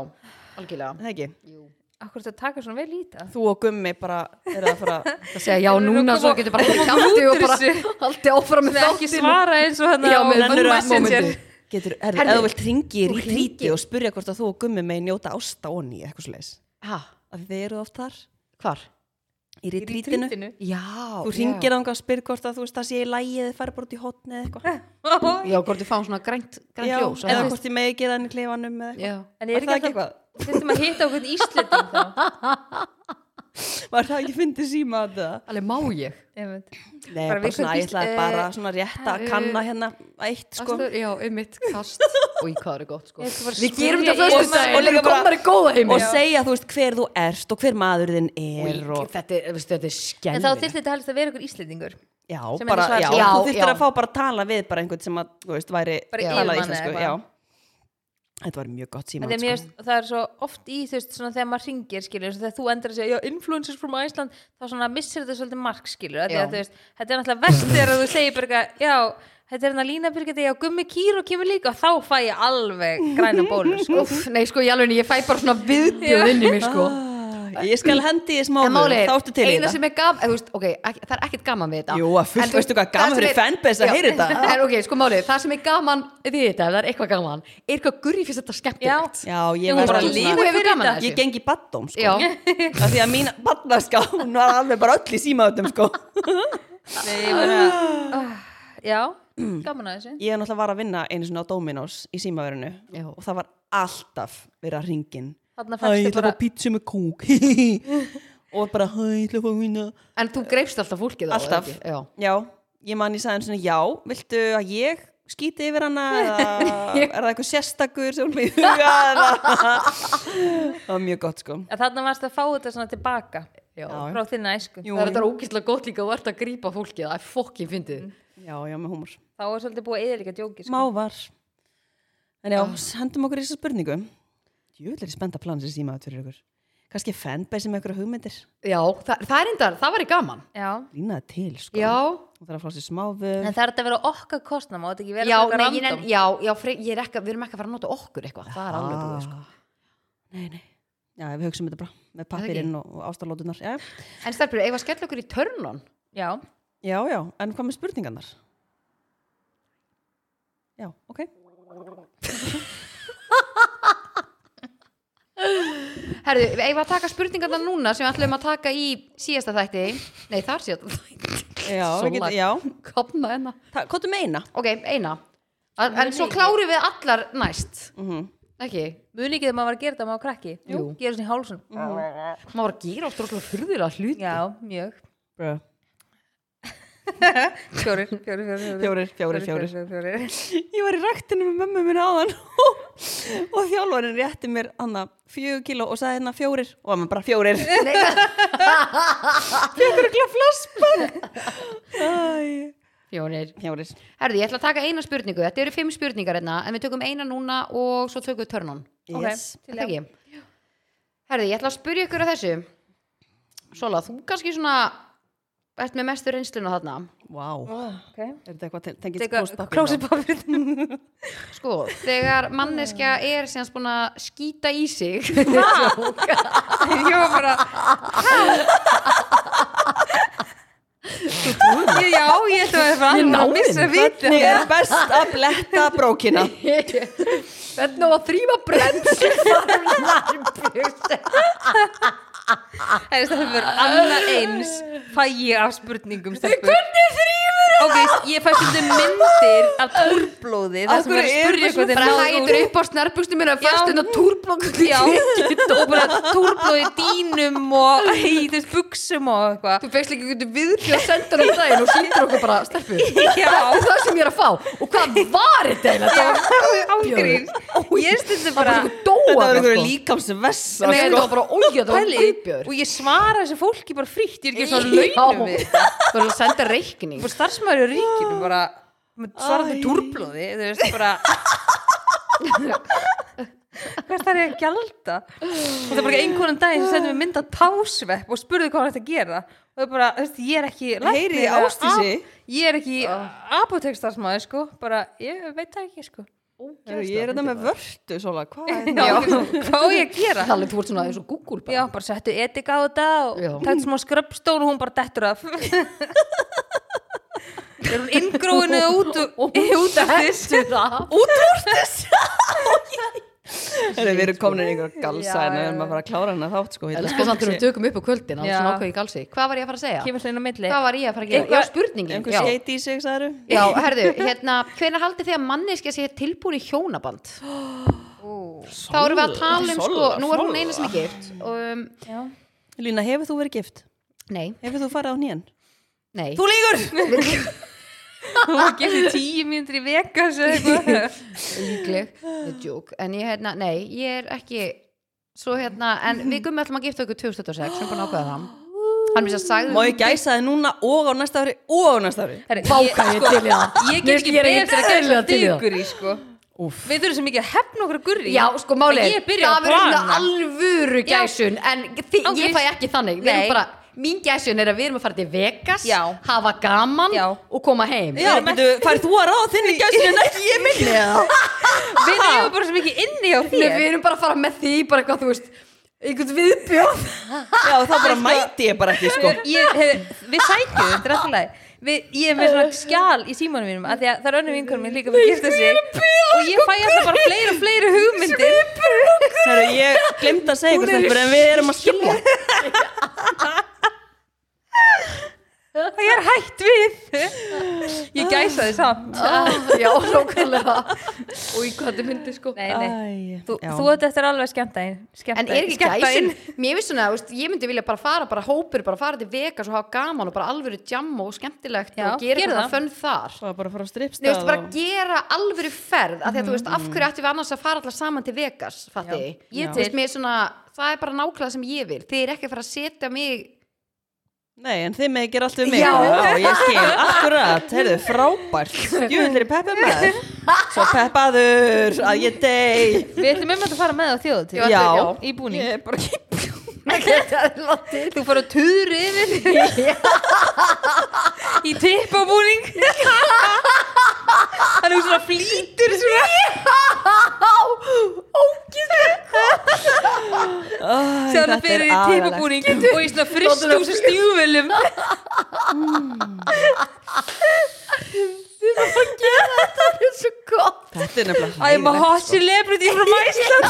algjörlega Það ekki? Jú. akkur þetta taka svona vel í það Þú og Gummi bara er að fara Það segja já núna að svo getur bara kjátti út og bara haldi áfram með það er ekki svara eins og Já, hérna með á Nennirðu- messenger momenti. Getur, herri, Herri, ef þú vilt ringi í hringir. og spurja hvort að þú og Gummi með njóta ásta í rítritinu Trítinu. Já Þú ringir þangað og spyr hvort að þú veist að sé í lægi eða farið bara út í hotni eða eitthvað. Já, hvort þið fáum svona grænt, grænt Já, ljós eða hvort ég megi gera hann í klefanum eða eitthvað. Já. En Er er það ekki ekki alltaf þurftum að hitta okkur íslending þá Var það ekki fyndið síma þetta? alveg má ég. Nei, Bara bara, svona, ég ætlaði bara eh, svona rétt að kanna hérna eitt sko. Astur, já, um mitt kast. Og í hvað er gott sko. Við gerum þetta fyrstu dag og líka komnar í góða heimi. Og segja þú veist hver þú ert og hver maður þinn er og og, þetta er, er En þá þyrfti þetta helst að vera ykkur Íslendingur. Já, bara, já, þú þurftir að fá bara að tala við bara einhvern sem að, þú veist, væri talað íslensku, já. Þetta var mjög gott síma Þegar finnst- það er svo oft í þú veist, þegar maður ringir skilur, þegar þú endur að segja influencers from Iceland, þá svona missir þetta svolítið mark skilur, að að, veist, þetta er náttúrulega verst þegar þú segir bara eitthvað, já, þetta er hérna Lína Birgit, já, Gummi Kíró kemur líka og þá fæ ég alveg græna bólu sko. Nei sko í alveg ég fæ bara svona viðbjöð inn í mig sko. Ah, ég skal hendi í smá en máli, þá ertu til í þetta. er þú veist, ok, ekki, það er ekkert gaman við þetta. Jú, að fullt, En veistu hvað, gaman fyrir fanbase að heyra þetta. en ok, sko máli, það sem er gaman við þetta, það er eitthvað gaman. Er eitthvað gurri fyrst þetta skemmtilegt? Já, ég var bara bara lífi svona þú hefur fyrir gaman þetta. að ég gengi baddóm sko. Af því að mín badnaska hún var alveg bara öll í símaðutum sko. Nei, ég bara, oh, já, gaman að þessu. Ég er náttúrulega var að vinna einu svona á Dominos í símaverinu. Og það var alltaf verið að ringin Þarna Hæ, ég fæstu ætla að bara, fá pítsu með kók. Og bara, hæ, ég ætla að fá vinna en þú greifst alltaf fólkið á Alltaf. eða ekki? já, Já, ég man ég sagði hann svona, já, viltu að ég skýti yfir hana eða er það eitthvað sérstakur sem hún með í huga það var mjög gott sko. Að þarna varst að fá þetta svona tilbaka. Já. frá þinna æsku. Það er þetta ógíslega gott líka að ert að grípa fólkið það er fokkin fyndið. Já, já, með húmor. Þá er svolítið búið að eða líka djóki sko. Mávar En já, hendum okkur í þessa spurningu Jöfnir er spennt að plana sér síma fyrir ykkur. Kannski fanbase með ykkur hugmyndir. Já, það, það er endar, það var í gaman. Já, Línaði til, sko. Já, Það þarf að fá sér smáfu en það er að vera okkar kostna má þetta ekki vera ég, random? já, já er ekki, við erum ekki að fara að nota okkur eitthvað það er alveg búið sko. Nei, nei. Já, við hugsaum þetta bara með pappirinn og, og ástarlótunar já. en stelpur, ef að skella okkur í törnun? Já, já, já, en hvað með spurningarnar? Já, ok herðu, ef við að taka spurningarna núna sem við ætlum að taka í síðasta þætti? Nei, þar síðasta þætti. Já, við getum, já. Kopna enna Það, Hvað er með eina? ok, eina. En, en svo klárum við allar næst. Mm ekki, muni ekki þegar maður var að gera þetta maður var krakki. Jú. gera í hálsun maður var að gera oft rosalega furðulega hluti. Já, mjög. Bruh. Fjórir, fjórir, fjórir, Fjórir, fjórir, fjórir fjórir, fjórir. Ég var í ræktinu með mömmu minna áðan og þjálfarinn rétti mér anna fjögur kíló og sagði hérna fjórir og hann bara fjórir. Fjögur ekki að flaspa fjónir Fjórir. Herðu, ég ætla að taka eina spurningu. Þetta eru fimm spurningar hérna, en við tökum eina núna og svo tökum við törnun. Ok, yes. til Þetta já. ekki? Herði, ég ætla að spyrja ykkur að þessu. Sola, þú kannski svona ert með mestu reynsluna þarna? Vá, Ok. er þetta eitthvað te- tengist Teka klósettpappír closet þá? pappir Sko, þegar manneskja er síðan búin að skýta í sig. Ég var bara Ég- já, ég ætla að vera að missa viti Hvernig er best að bletta brókina? Hvernig á að þrýfa brend sem farum nærbjörst Það er það fyrir annað eins fæ ég af spurningum. Hvernig þrýfur Ok, ég fæ stundum myndir af túrblóði það Af sem er að er spurja það hvað þeir náðu hægir úr- upp á snarbuxtum minna Já. fyrst undan túrblokk Já, og bara túrblóði dínum og í þess buksum og eitthvað Þú fegst líka einhvern viðbjöð að senda um daginn og sýndir okkur bara Já. Þetta er það sem ég er að fá og hvað var þetta? Þetta Ángríns Ég er það var bara Þetta var sko. einhverju líkamsvessa Þetta þetta guðbjör og ég svara þessu fólki bara frítt ég er ekki svona launum við þetta. Það var að senda reikning. Bara starfsmæður í ríkinu bara með svarandi Æ. túrblóði þú veist bara hvað það er að gjalda? Og það er bara einhvern daginn sem sendum við mynda tásvepp og spurði hvað að gera. Og það er bara, þú veist, ég er ekki læknir ég er ekki apotekstarfsmæður sko, bara, ég veit það ekki sko Heyrðu, Ég er þetta með vörtu Sola, hvað er það? hvað á ég að gera? Talið, þú ert svona eins og Google bara. Já, bara settu etika á þetta og tætt smá skröpstón og hún bara dettur af. Er hún inngróinu út, út, út af þess það Heyrðu, Við erum komin í einhver galsa en við erum að fara að klára hana þátt sko, ég ætla Elskar samt þegar við tökum upp á kvöldin Það Já. svona ákveð í galsi Hvað var ég að fara að segja? Kemur svona inn á milli Hvað var ég að fara að gera? Já, spurningin Einhver skeiti í sig, sagður já herðu, hérna Hvenær haldið þið að manneskja sé tilbúin í hjónaband? Þá erum við að tala um sko Nú er hún eina sem er gift um. Lína, hefur þú verið gift? Nei, Hefur þú farið á hnén? nei Þú lígur! Þú var gefið tíu mínútur í eitthvað líkleg, en ég, hérna, nei, ég er ekki svo hérna, en við gummi ætlum að gifta okkur 2026, sem búin að ákveða það Má ég gæsa þið núna og á næsta ári og á næsta ári? Vá, ég, sko, til það. ég get ekki ekki betur að gæsa eðlilega til í það. sko Úff. Við þurfum svo mikið að hefna okkur að gurri Já, sko málið, það verður svona alvöru gæsun en ég fæ ekki þannig Við Nei. erum bara, mín gæsun er að við erum að fara til Vegas Já. hafa gaman Já. og koma heim. Já, betur, færð þú að ráða þinni gæsinu en ekki ég minni? Við erum bara svo mikið inni á þér. Við erum bara að fara með því, bara eitthvað, þú veist einhvern viðbjóð. Já, þá bara mæti ég bara ekki, sko. ég, hef, Við sækjum, þetta er alltaf læg Við, ég er með svona skjál í símanum mínum af því að það er önnum vinkunum mín líka fyrir að gifta sig. og ég fæ alltaf bara fleiri og fleiri hugmyndir. Herru, ég glemt að segja stelpur en við erum að skilja. Og ég er hætt við ég gæsa því samt Já, nákvæmlega og í hvað þetta myndi sko nei, nei. Þú, þú ert eftir alveg skemmta inn En er ekki gæsun, mér finnst svona, veist, ég myndi vilja bara fara, bara hópur, bara fara til Vegas og hafa gaman og bara alvöru jamma og skemmtilegt Já, og gera það. fönn þar. Það var bara fara á Nei, strippstað veistu, bara gera alvöru ferð, af því að þú veist, af hverju ættum við annars að fara allar saman til Vegas, fatti? Ég veist, mér er svona, það er bara nákvæmlega sem ég vil. Þið er ekki að fara að setja mig, Nei, en þið með gera allt um mig. Já. ég skil, akkurat, heyrðu, frábært. Djúvillir í peppa með. Svo peppaður að ég dey. við ætlum um að fara með á þjóðu til Já. í búning Ég er bara ekki... þú fara að tuðru yfir. Í tippabúning. Þannig að þú svona flýtur svona. Það þetta er fyrir í tippabúning og í svona fristús og stjúvelum Það er svo gott. Þetta er nefnilega I'm a hot celebrity from Iceland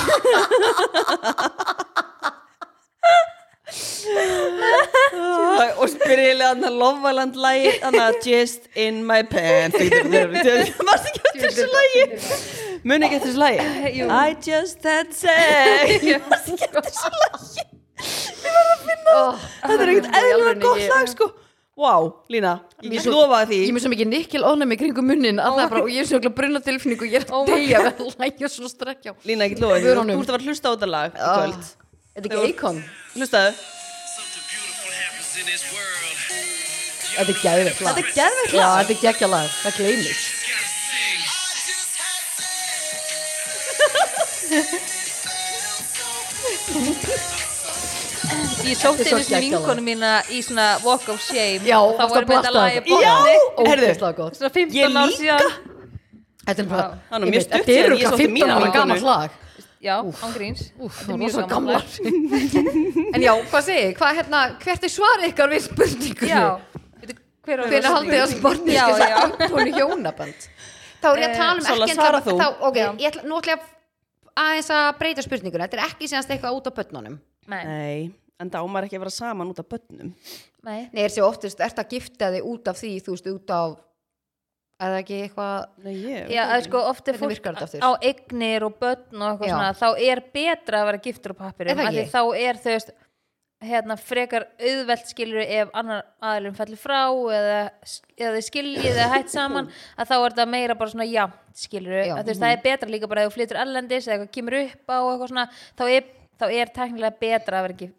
og spyrilega hann að Lofaland lægi hann að Just in my pants Varst ekki eftir þessu lægi? Muni ekki eftir þessu lægi? I just had sex. Varst ekki eftir þessu lægi? Oh, Þetta er ekkert eðlulega gott lag sko. Vá, Lína, ég Ég er svo mikið nikkel ónæmi kringum munnin að bara, og ég er svo mikið brunna tilfinning og ég er Oh að my deyja vel að lægja svo strekkjá. Lína, ég get lofa þú ert að að hlusta á þetta lag í Ah. Kvöld Þetta er ekki eikon. Hlustaðu Something beautiful happens in this world. Þetta er geðveikt lag. Þetta er geðveikt Já, lag. þetta er geggja lag. Það sing. ég sótti Þetta er einu lag. vinkonu mína í svona walk of shame Já, og þá varstu að vorum við að blasta lagi þetta. Já, Ógeðslega gott. svona Ég 15 ár síðan Þetta er bara, Það er ég mjög veit, stutt þetta er örugglega sótti 15 mína ára gammalt lag. Já, ángríns þetta það er mjög svo gammal gamlar. en já, hvað segir, hvað hérna, hvert er svarið ykkar við spurningunni? hver Hvernig haldið að skal já. segja Antoni hjónaband? Þá er ég að tala um Eh, Sola, ekki svara þú. þá, ok, Já. ég ætla, að aðeins að breyta spurninguna, þetta er ekki síðanst eitthvað út á börnunum nei, Nei, en það ámar ekki að vera saman út af börnum nei Nei, er sér oftast, ert að gifta þig út af því, þú veist, út af eða ekki eitthvað Nei, ég Já, að sko oft er fólk á eignir og börn og eitthvað svona þá er betra að vera giftur á Er pappirum það þá er þau hérna frekar auðvelt skilur ef annar aðilum fellur frá eða, eða skiljið eða hætt saman að þá er það meira bara svona já skilur Já, að veist það er betra líka bara ef þú flytur ellendis eða kemur upp á svona þá er, þá er teknilega betra að vera gif,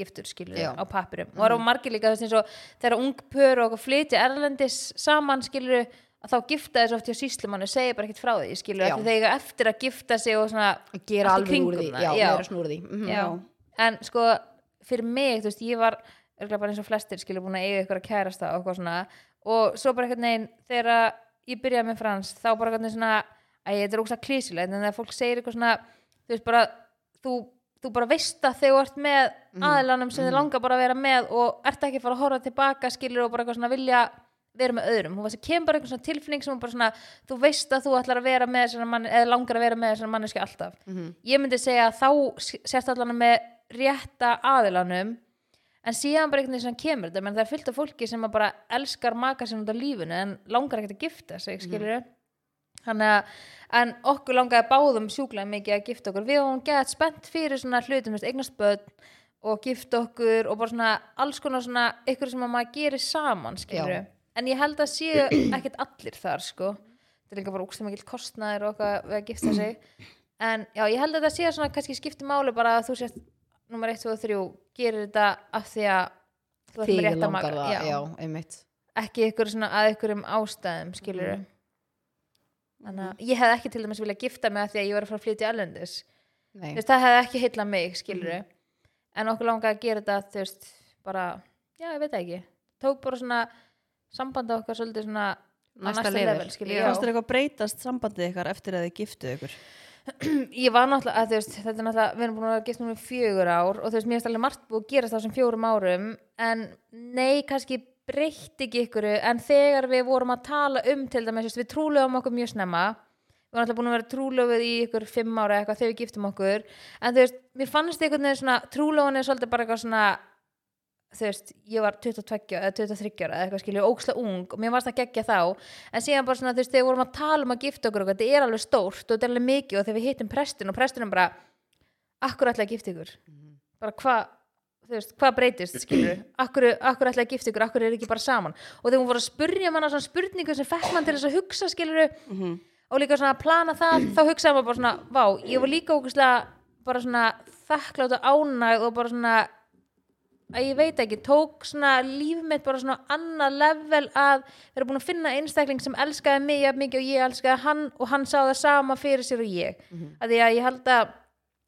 giftur skilur Já. á pappirum og það eru margir líka þú veist eins og þegar ung pör og flytja erlendis saman skilur að þá gifta þessu oft hjá síslumannu segja bara ekkert frá því skilur af því þeir eiga eftir að gifta sig og svona að gera allt í alveg úr kringum því, það, já, já. meira snúr því mhm. Já. en sko fyrir mig, þú veist, ég var bara eins og flestir skilur búin að eiga ykkur að kærasta og eitthvað svona og svo bara einhvern veginn þegar ég byrjaði með Frans þá bara veginn svona að þetta er ógst klísilegt en þegar fólk segir eitthvað svona þú veist bara, þú, þú bara veist að þegar þú ert með Mhm. aðilanum sem þið langar bara að vera með og ert ekki að fara að horfa tilbaka skilur og bara eitthvað svona vilja vera með öðrum, hún var sem kemur bara einhvern svona tilfinning sem hún bara svona, þú veist að þú ætlar að vera með svona mann, eða langar að vera með svona manneski alltaf. Mhm. ég myndi segja að þá sérst allan með rétta aðilanum en síðan bara einhvern veginn sem kemur þetta. Menn það er fullt af fólki sem bara elskar maka sinni út af lífinu en langar ekkert að gifta sig skilur þannig að en okkur langaði báðum sjúklega mikið að gifta okkur. Við varum gett spennt fyrir svona hlutum börn og gifta okkur og bara svona alls konar svona ykkur sem að maður gerir saman skilur. En ég held að séu ekkert allir þar sko þetta er líka bara úkstum ekki kostnaður og eitthvað við að gifta sig en já, ég held að þetta séu svona kannski skipti máli bara að þú sért nummer 1, 2 og 3 gerir þetta af því að þú þig rétta langar maka. það, Já. einmitt ekki ykkur svona að ykkurum ástæðum skilur Mhm. þannig að ég hef ekki til dæmis vilja gifta mig að því að ég var að fara að flytja veist, það hefði ekki heilla mig skilur Mhm. en okkur langaði að gera þetta þú veist, bara, já, ég veit ekki tók bara svona sambandi okkar svolítið svona Næsta næsta level. level, skilur Já. Fannst þér eitthvað breytast sambandið ykkar eftir að þið giftuð ykkur? ég var náttúrulega, að, þú veist, þetta er náttúrulega við erum búin að vera gift núna í fjögur ár og þú veist, mér finnst alveg margt búið að gerast á þessum fjórum árum en nei, kannski breytti ekki ykkur en þegar við vorum að tala um til dæmis, við trúlegum okkur mjög snemma við varum alltaf búin að vera trúlöfuð í ykkur fimm ára eitthvað þegar við giftum okkur en þú veist, mér fannst veginn svona trúlöfun er svolítið bara eitthvað svona þú veist, ég var 22 eða 23 ára eða eitthvað skilju, óksla ung og mér varst það geggja þá, en síðan bara svona þú veist, þegar við vorum að tala um að gifta okkur og þetta er alveg stórt og þetta er alveg mikið og þegar við hittum prestin og prestinum bara, akkur ætla að gifta ykkur? Bara hvað þú veist, hvað breytist, skilur akkur, akkur ætla að gifta ykkur, akkur er ekki bara saman? Og þegar hún voru að spurja manna svona spurningu sem fekk mann til þess að hugsa, skilur og líka svona að plana það, þá að ég veit ekki, tók svona líf mitt bara svona annað level að vera búin að finna einstakling sem elskaði mig jafn mikið og ég elskaði hann og hann sá það sama fyrir sér og ég. Mhm. að því að ég held að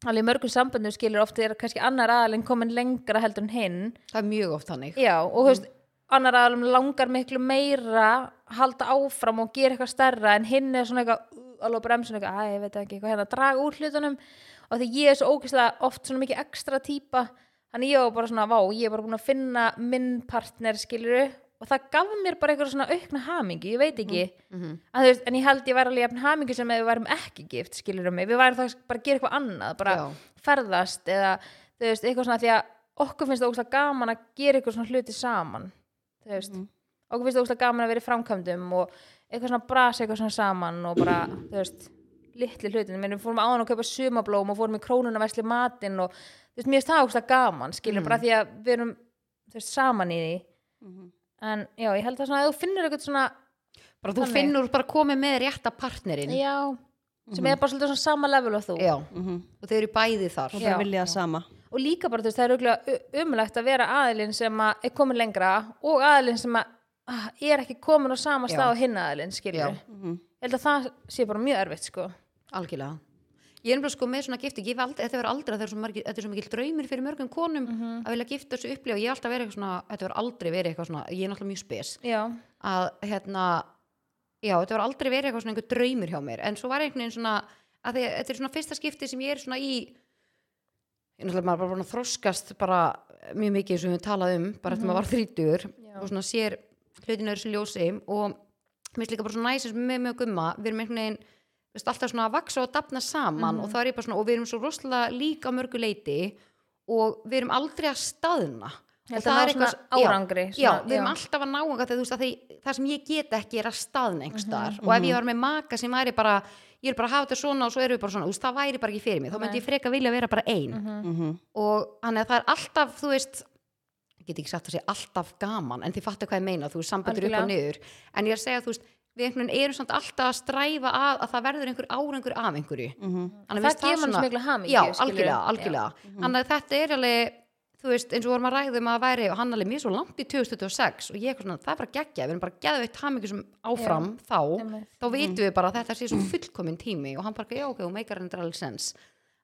alveg mörgum samböndum skilur ofta er kannski annar aðalinn komin lengra heldur en hinn. Það er mjög oft þannig. Já, og þú veist, annar aðalinn langar miklu meira halda áfram og gera eitthvað stærra en hinn er svona eitthvað uh, alveg bremsun eitthvað, að ég veit ekki, eitthvað hérna draga úr hlutunum. Og því ég er svo ógeðslega oft svona mikið ekstra típa þannig ég var bara svona, vá, ég er bara búin að finna minn partner skiluru og það gaf mér bara eitthvað svona aukna hamingi ég veit ekki, að, þú veist, en ég held ég væri alveg jafn hamingi sem við værum ekki gift skilurum mig, við værum það bara að gera eitthvað annað bara Já. ferðast eða þú veist, eitthvað svona því að okkur finnst það ógslag gaman að gera eitthvað svona hluti saman þú veist, okkur finnst það ógslag gaman að vera í framkvæmdum og eitthvað svona brasa eitthvað svona saman og bara, þú veist litli hlutin, við fórum áðan að kaupa sumablóm og fórum í krónuna að vesli matinn og veist, mér finnst það ógslag gaman, skilur bara því að við erum, veist, saman í því. En já, ég held að svona, þú finnur eitthvað svona bara þú Þannig. finnur bara komið með rétta partnerinn. Já, sem er bara svolítið svona sama level og þú. Já. og þau eru bæði þar. Og Já. það vilja sama. og líka bara þú veist það er auðvitað umlegt að vera aðilinn sem að er komin lengra og aðilinn sem að ah, er ekki komin á sama stað og hinn aðilinn skilur ég held að það sé bara mjög erfitt sko. Algjörlega ég er nefnilega sko með svona gifti ég hef aldrei, þetta verður aldrei, þetta er svo, er svo mikil draumir fyrir mörgum konum að vilja gifta þessu upplifa. Ég hef alltaf verið eitthvað svona, þetta verður aldrei verið eitthvað svona ég er náttúrulega mjög spes. Já, að hérna já, þetta var aldrei verið eitthvað svona einhver draumur hjá mér. En svo var einhvern veginn svona að því, að þetta er svona fyrsta skipti sem ég er svona í ég er náttúrulega bara búin að þroskast bara mjög mikið sem við talað um bara eftir maður var þrítugur Já. og svona sér hlutin og og veist, alltaf svona að vaksa og dafna saman og það er ég bara svona og við erum svo rosalega líka mörgu leiti og við erum aldrei að staðna. Ég Og held að það er eitthvað- já, árangri, já, svona, við erum já. alltaf að ná eitthvað að það sem ég get ekki er að staðna einhverstaðar Mhm, og ef ég var með maka sem væri bara ég er bara að hafa þetta svona og svo erum við bara svona veist, það væri bara ekki fyrir mig, þá myndi ég freka vilja vera bara ein. Mhm. og þannig að það er alltaf þú veist, ég get ekki sagt að sé alltaf gaman, en þið fattu hvað ég meina þú veist, samböndur upp og niður. En ég er að segja, þú veist, við einhvern veginn erum samt alltaf að stræfa að, að það verður einhver árangur af einhverju. Þannig að Það finnst gefur svona- svo mikla hamingju, Já, algjörlega, algjörlega. Þannig að þetta er alveg þú veist, eins og vorum að ræðum að væri og hann alveg mjög svo langt í 2026 og ég eitthvað svona, það er bara geggja, við erum bara geðveitt hamingu sem áfram þá, einmitt. þá vitum við bara að þetta sé svo fullkomin tími og hann bara, já ok, hún meikar hendur alveg sens.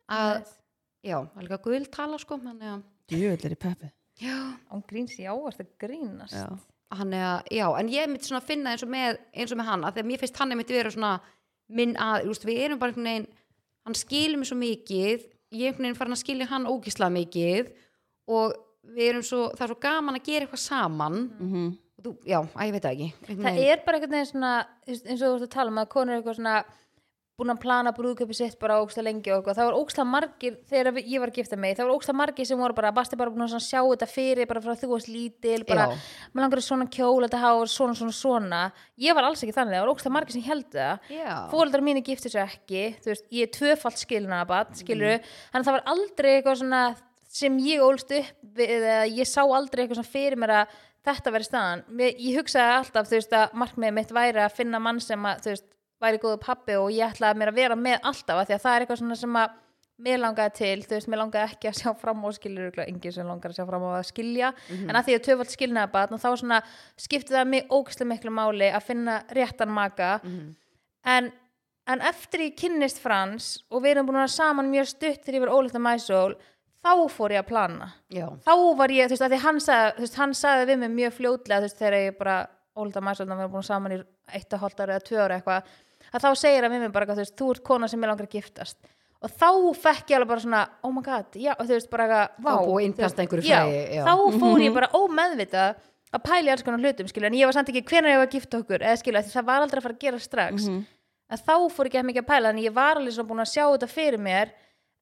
Að, já, það er líka gull tala sko, er að er peppi. já, án hann er að, já, en ég myndi svona finna eins og með, eins og með hann, að þegar mér finnst hann myndi vera svona minn að, þú veist, við erum bara einhvern veginn, hann skilur mig svo mikið ég einhvern veginn farin að skilja hann ógislega mikið og við erum svo, það er svo gaman að gera eitthvað saman Mhm. og þú, já, að ég veit það ekki einhvern það veginn. er bara einhvern veginn svona veist, eins og þú ert að tala um að konur er eitthvað svona búin að plana brúðköpi sitt bara ógsta lengi og það var ógsta margir þegar ég var að gifta mig, það var ógsta margir sem voru bara, basti bara búin að sjá þetta fyrir bara frá þú varst lítil, bara maður langar svona kjól, þetta hafa svona svona svona. Ég var alls ekki þannig, það var ógsta margir sem held það. Já. fóreldrar mínu giftu sér ekki þú veist, ég er tvöfalt skilnaðabat skilur Mhm. þannig að það var aldrei eitthvað svona sem ég ólst upp við, eða ég sá aldrei eitthvað að að væri að að góðu pappi og ég ætlaði mér að vera með alltaf af því að það er eitthvað svona sem að mér langaði til, þú veist, mér langaði ekki að sjá fram og ykkur, enginn sem langar að sjá fram á að skilja, en að því að töfald skilnaði barn og þá svona skipti það mig ógæslega miklu máli að finna réttan maka. En, en eftir ég kynnist Frans og við erum búin að saman mjög stutt þegar ég var ólíkt að mæsól þá fór ég að plana. Já, þá var ég, þú veist, að því hann sagði, þú veist, hann sagði við mig mjög fljótlega, þú veist, þegar ég bara ólita mæsum, þannig að við erum búin saman í eitt og hálft ára eða tvö ára eitthvað, að þá segir hann við mig bara, eitthvað, þú veist, þú ert kona sem ég langar að giftast. Og þá fekk ég alveg bara svona oh my god, já, og þú veist, bara eitthvað Þá að fór ég bara ómeðvitað að pæli alls konar hlutum, skilja, en ég var samt ekki hvenær ég var að gifta okkur, eða skilja, því það var aldrei að fara að gera strax, að þá fór ekki að mikið að pæla, en ég var alveg svona búin að sjá þetta fyrir mér,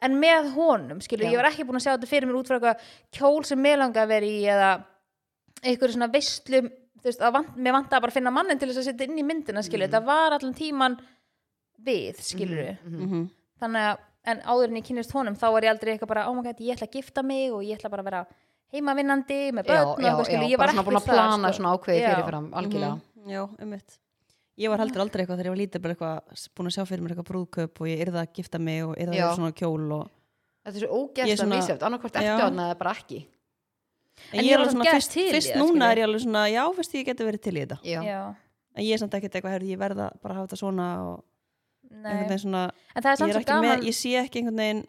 en með honum, skilja, ég var ekki búin að sjá þetta fyrir mér út frá eitthvað kjól sem mér langaði að vera í eða einhverju svona veistlu þú veist, að vant, mér bara að finna mannin til þess að setja inn í myndina, skilju, þetta var allan tíman við, skilju Mhm. þannig að, en áður en ég kynist honum þá var ég aldrei eitthvað bara, oh my god, ég ætla að gifta mig og ég ætla bara að vera heimavinnandi með já, börn og já, eitthvað, já, skilju, ég bara var svona ekki búin að plana sko. svona ákveði fyrirfram, algjörlega. Mhm. Já, einmitt. Ég var heldur aldrei eitthvað þegar ég var lítið bara eitthvað búin að sjá fyrir mér eitthvað brúðkaup og En En ég er alveg svona fyrst, fyrst það, núna er ég alveg svona já, fyrst ég geti verið til í þetta. Já, Já, En ég er samt ekkert eitthvað, herrði, ég verða bara að hafa þetta svona og einhvern nei, veginn svona en það er ég, samt er ekki með, gaman ég sé ekki einhvern veginn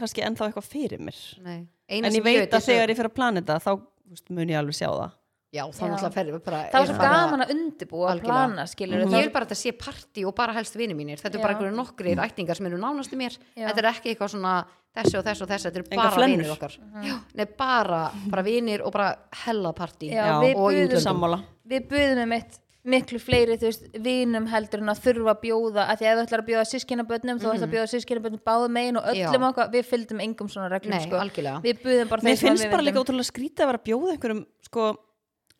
kannski ennþá eitthvað fyrir mér. Nei. Eina En ég veit að þegar ég fer að plana þetta þá veist, mun ég alveg sjá það Já, þá náttúrulega ferðum við bara það var svo gaman að undibúa að Algjörlega. plana, skilur Ég vil bara að þetta sé partí og bara helst vinni mínir. Þetta er bara einhverju nokkrir ættingar sem eru nánast í mér. Já. Þetta er ekki eitthvað svona þessi og þessi og þessi Þetta eru bara vinir okkar. Já, Nei, bara, bara vinir og bara hella partí. Já, Já, við buðum. Sammála. Við buðum um eitt miklu fleiri þú veist, vinum heldur en að þurfa að bjóða að því að ef þú ætlar að bjóða sískinabönnum þú ætlar að bjóða sískinabönnum báðu megin og öllum Já. okkar, við fylgdum engum svona reglum Nei, sko. algjörlega. Við buðum bara Mér þeim sem finnst við bara líka ótrúlega skrítið að vera að bjóða einhverjum sko,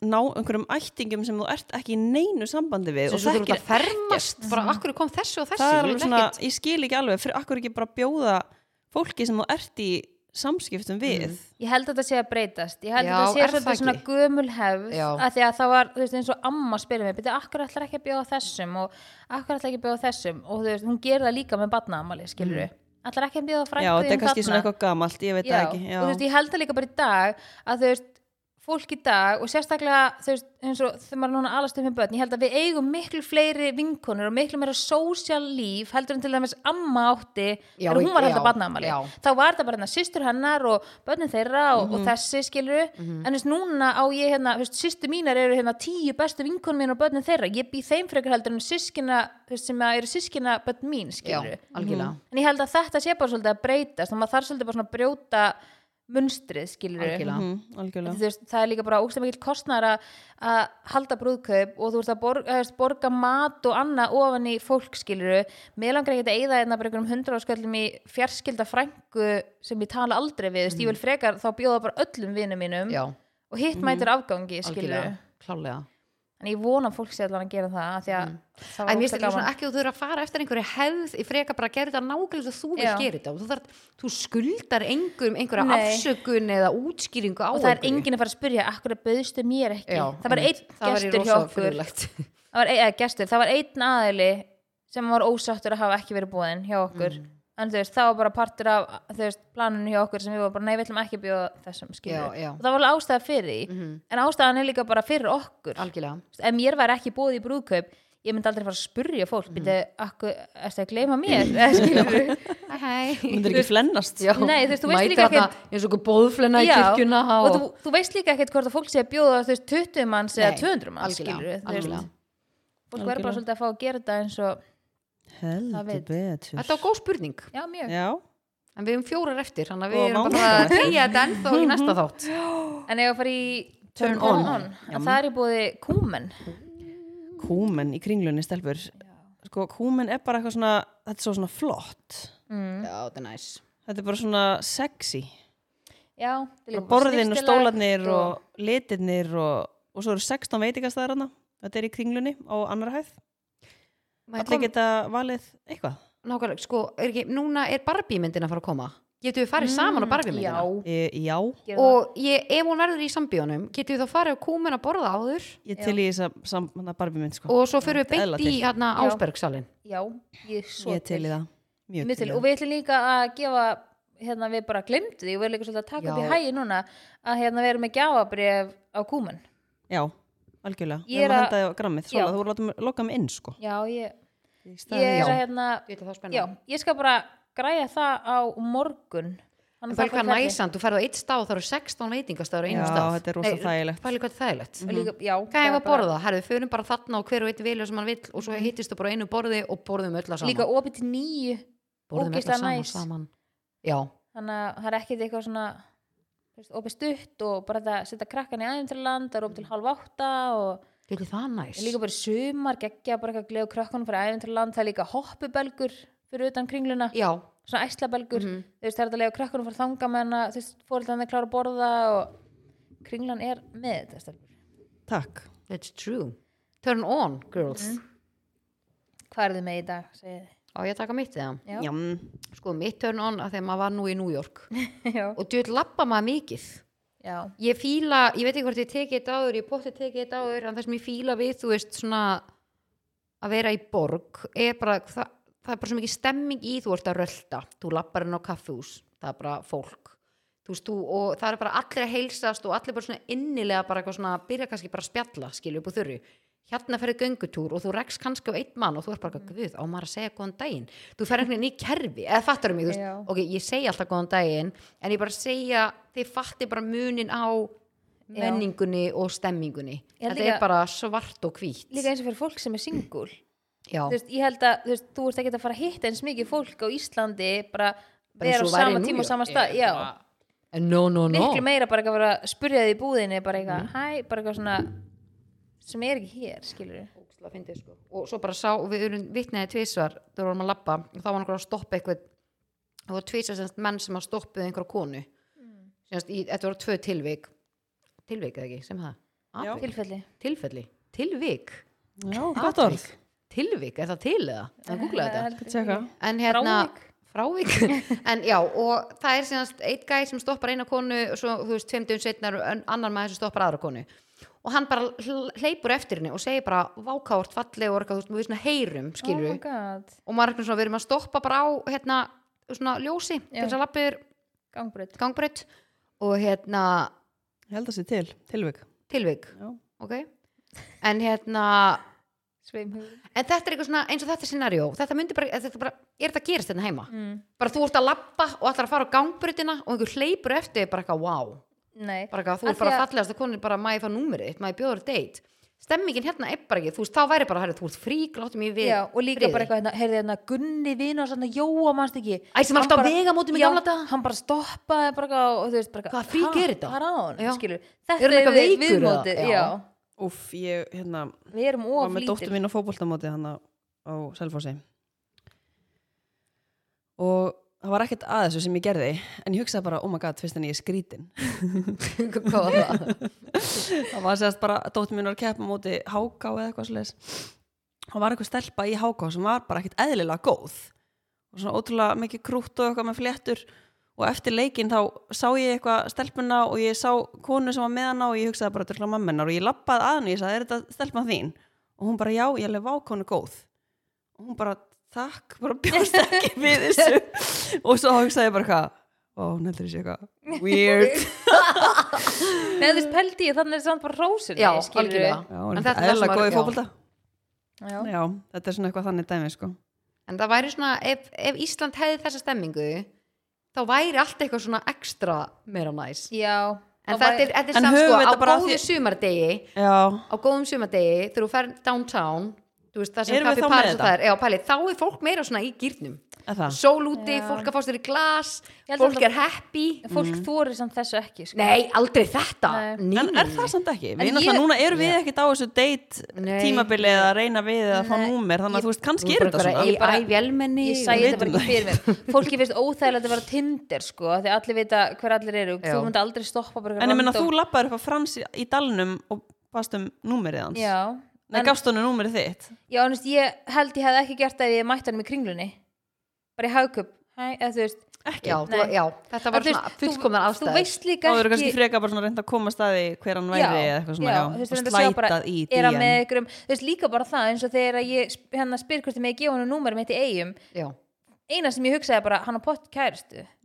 ná einhverjum ættingum sem þú ert ekki í neinu sambandi við Svo og þú ert þekkir að fermast. Bara, akkur kom þessi og þessi það er Ég alveg svona, ekkert- ég skil ekki alveg fyrir akkur ekki bara bjóða fólki sem þú ert í samskiptum við? Ég held að þetta sé að breytast. Ég held Já, að þetta sé er það svolítið svona gömul hefð að því að það var, þú veist, eins og amma spyrir mig, byrja, akkur ætlar ekki að bjóða þessum? Og akkur ætlar ekki að bjóða þessum? Og þú veist, hún gerir það líka með badnaamali, skilur við ætlar ekki að bjóða frængu Já, þetta er kannski svona eitthvað gamalt, ég veit já, það ekki já. og þú veist, ég held það líka bara í dag að þú veist, fólk í dag og sérstaklega, veist, eins og þegar maður núna alast upp með börn, ég held að við eigum miklu fleiri vinkonur og miklu meira social líf heldur en til dæmis amma átti Já, þegar hún var held að barnaamali já. þá var þetta bara hérna systur hennar og börnin þeirra og, Mhm. og þessi skilur en þú veist, núna á ég hérna, systur mínar eru hérna tíu bestu vinkonur mín og börnin þeirra. Ég bý þeim frekar heldur en sískina sem eru sískina börn mín Já, skilur algjörlega. En ég held að þetta sé bara svolítið að breytast og maður þarf svolítið bara svona að brjóta munstrið skilur. Mhm, þú veist, það er líka bara ógstæð mikill kostnæður að, að halda brúðkaup og þú veist að borga, borga mat og annað ofan í fólk skiluru mér langar ekki að eyða hérna bara einhverjum hundra ásköldum í fjarskilda frængu sem ég tala aldrei við, mm. vil frekar þá bjóða bara öllum vinum mínum Já, og hitt mætir afgangi skiluru algjörlega, klálega en ég vona að fólk sé allan að gera það af því að það En var svona gaman. ekki að þú þurfa að fara eftir einhverju hefð í freka bara að gera þetta nákvæmlega þú vil gera þetta. Þú, þarf, þú skuldar einhverjum einhverja Nei. afsökun eða útskýringu á og það er enginn að fara að spyrja akkur bauðstu mér ekki? Já, það var einn Það gestur hjá okkur. það var, eða, gestur, það var einn aðili sem var ósáttur að hafa ekki verið búinn hjá okkur. Mm. En þú veist, það var bara partur af þú veist, planinu hjá okkur sem við varum bara, nei, við ætlum ekki að bjóða þessum skilur, Já, já. og það var alveg ástæða fyrir því. Mhm. en ástæðan er líka bara fyrir okkur. Algjörlega. Þú veist, ef mér væri ekki búið í brúðkaup ég myndi aldrei fara að spurja fólk mm. byrja, akkur, erstu að gleyma mér? Eða skilur Hæ, hæ. myndir ekki flennast. Já, Nei, þú veist, þú veist líka þarna eins og okkur bóðflenna í kirkjuna og þú, þú veist líka ekkert hvort að fólk sé að bjóða þú veist, 20 manns eða Nei, 200 manns algjörlega, skilur þú algjörlega. veist, fólk verður bara svolítið að fá að gera þetta eins og, heldur betur. Þetta var góð spurning. Já, mjög. Já, En við erum fjórar eftir Þannig að við erum bara að tegja þetta ennþá í næsta þátt. En ég var að fara í Turn on. en það er í búið kúmen. Kúmen í kringlunni stelpur. Sko, kúmen er bara eitthvað svona þetta er svo svona flott. Mm. Já, þetta er næs þetta er bara svona sexy. Já, borðin og stólarnir og litirnir og, og svo eru 16 veitingastæðar hana þetta er í kringlunni á annar hæð allir kom- geta valið eitthvað. Nákvæmlega, sko, er ekki, núna er Barbie myndin að fara að koma. Getum við farið saman á barbimyndina Já, e, já, það. og ég, ef hún verður í sambíunum getum við þá farið á kúmen að borða áður? Ég til í þess að sam, hana barbimynd sko. og svo fyrir við beint í hérna Já. Ásbergsalinn Já, ég ég til í það. Mjög til. og við ætlum líka að gefa hérna við bara glemdu því og við erum líka svolítið að taka upp í hægi núna að hérna við erum með gjafabrif á kúmen. Já, algjörlega. Ég ég er er að henda þig á grammið, Já. Svala, þú voru að loka mig inn sko. Já, ég, ég er Já. að hérna Já, ég skal bara græja það á morgun. Þarf pæli hvað næsand, þú ferð á eitt stað og það eru 16 veitingastæður á einu Já, stað. þetta er rosa þægilegt. Pæli hvað þægilegt. Og líka, já, Hvað hefur að bara- borða? Herðu, við fyrir bara þarna og hver og eitt vilja sem hann vill og svo hittist þú bara á einu borði og borðum öll að saman. Líka opið til nýju borðum öll að saman, næs. saman. Já, Þannig að það er ekkit eitthvað svona opið stutt og bara þetta að setja krakkan í æðinturland, það er opið til halv átta og getur það næs? líka bara sumar geggja bara eitthvað gleðu krakkanum fyrir æðinturland, það er líka hoppubelgur fyrir utan kringluna, Já, svona æslabelgur. Þú veist, það er að lega krakkanum fyrir þanga menna þú veist, fóreldrarnir klára að borða og kringlan er með þetta stelpur. takk. That's true. Turn on, girls. Mhm. Hvað er þið með í dag, segið þið? Á ég að taka mitt eða? Já. já, Sko, mitt turn on að þegar maður var nú í New York. Og djöð lappa maður mikið. Já. ég fíla, ég veit ekki hvort ég tekið þetta áður ég potið tekið þetta áður en það sem ég fíla við þú veist svona að vera í borg er bara það, það er bara svo mikið stemming í þú ert að rölda, þú lappar inn á kaffús það er bara fólk. Þú veist, þú, og það er bara allir að heilsast og allir bara svona innilega bara eitthvað svona byrja kannski bara að spjalla, skilju upp á þurru hérna ferði göngutúr og þú rekst kannski á einn mann og þú er bara, guð, á maður að segja góðan daginn? Þú fer einhvern veginn í kerfi, eða fattar mig þú veist, Já. ok, ég segi alltaf góðan daginn en ég bara segja, þið fatti bara munin á menningunni og stemmingunni. Ég þetta líka- er bara svart og hvít Líka eins og fyrir fólk sem er singul já, þú veist, ég held að þú, veist, þú ert ekki að fara að hitta eins mikið fólk á Íslandi bara Bara vera á sama tíma og sama stað já, no, no, no. Miklu meira bara að vera að spurja þið í búðinni bara eitthvað, Mhm. hæ, bara eitthvað svona sem er ekki hér, skilur við sko. og svo bara sá, við erum vitnaði tvisvar þegar vorum að labba. Og þá var einhver að stoppa eitthvað. Það voru tvisvar semst menn sem að stoppuðu einhverja konu. Mm. semst, í, þetta voru tvö tilvik. Tilvik eða ekki, sem það. Atvik? tilfelli. Tilfelli, tilvik? Já, gott orð. Tilvik, er það til eða? það googla þetta. tjekka. en hérna Frávik. frávik? En já og það er síðan eitt gæ sem stoppar eina konu og svo þú veist tveim dögum setnar annar maður sem stoppar aðra konu og hann bara hl- hleypur eftir henni og segir bara vákárt falleg og eitthvað, þú veist, við svona heyrum skilur oh my god, og maður er eitthvað svona, við erum að stoppa bara á hérna, svona ljósi til þess að lappir gangbreyt gangbreytt og hérna ég held að sé til, tilvik. Tilvik, já, ok. En hérna sveimhugur en þetta er eitthvað svona eins og þetta scenarió þetta myndi bara, þetta bara er þetta að gerast þetta heima? Mm. bara þú ert að lappa og ætlar að fara á gangbreytina og einhver hleypur eftir bara eitthvað wow nei, bara eitthvað, þú er bara fallegast að konin bara maður fá númerið, þitt, maður bjóður date stemmingin hérna er bara ekki, þú veist, þá væri bara herri, þú ert frík, láttu mig við já, og líka friði. bara eitthvað, hérna, heyrði hérna Gunni vinn og svona Jóa mannst ekki Æ, sem var alltaf á vegamótum í Já, gamla daga. hann bara stoppaði bara eitthvað og þú veist bara Hvaða frík er þetta? hvað er á hann, Já. skilur Er þetta eitthvað við- viðmótið, Já. úff, ég hérna við erum var of með dóttur lítil mín á fótboltamóti hann á Selfossi og það var ekkert að þessu sem ég gerði en ég hugsaði bara, oh my god, fyrst en ég er skrítin. Hvað var það? það var sérst bara, dóttur mín var að keppa á móti háká eða eitthvað svoleiðis. Það var eitthvað stelpa í háká sem var bara ekkert eðlilega góð. Og svona ótrúlega mikið krútt og eitthvað með fléttur. Og eftir leikinn þá sá ég eitthvað stelpuna og ég sá konu sem var með hana og ég hugsaði bara til mammenar og ég lappaði að henni og ég sagði, er þetta stelpan þín? og hún bara, já, ég takk, bara bjóst ekki við þessu og svo hugsaði ég bara hvað ó, nefnir þessi eitthvað weird Nei, þú veist, pældi ég, þannig er samt bara rósinni Já, algjörlega. En þetta er það er sem var- já. fótbolta Já. Já, þetta er svona eitthvað þannig dæmi sko. en það væri svona, ef, ef Ísland hefði þessa stemmingu þá væri allt eitthvað svona ekstra meira næs Já, en þetta væri- er, þetta er samt sko, á þetta bara af góðu því- sumardegi Já, á góðum sumardegi þegar þú fer downtown veist það sem kaffi með og það er. Já, pæli, þá er fólk meira svona í gýrnum er það? Sól úti, Já. fólk að fá sér í glas Ég fólk er happy. Fólk þorir samt þessu ekki sko. nei, aldrei þetta. Nei. En er það samt ekki? Ég- núna erum við ekkert á þessu date tímabili eða reyna við eða að fá númer þannig að þú veist, kannski er þetta bara svona. ei- bara- æ, vélmenni. Ég sæði þetta bara ekki fyrir mér. Fólki finnst óþægilegt að vera Tinder sko, af því allir vita hver allir eru. Þú myndi aldrei stoppa bara En ég menna, þú lappaður upp á Frans í- í dalnum og bast um númerið hans. Já, Nei, en- gafst honum númerið þitt? Já, en, veist, ég held ég hefði ekki gert það ef ég mætti hann í kringlunni. Bara í veist ekki? Já, þú, já, þetta var Að svona fullkomnar þú, þú veist líka þá eru kannski ekki freka bara svona reynd að koma staði hver hann væri eða eitthvað svona, já, þú veist, að slætað í er hann með ykkurum, þú veist líka bara það eins og þegar að ég sp- hérna spyr hvort ég með gefa hann númer mitt í eigum já, eina sem ég hugsaði bara, hann á pott kæristu já, já,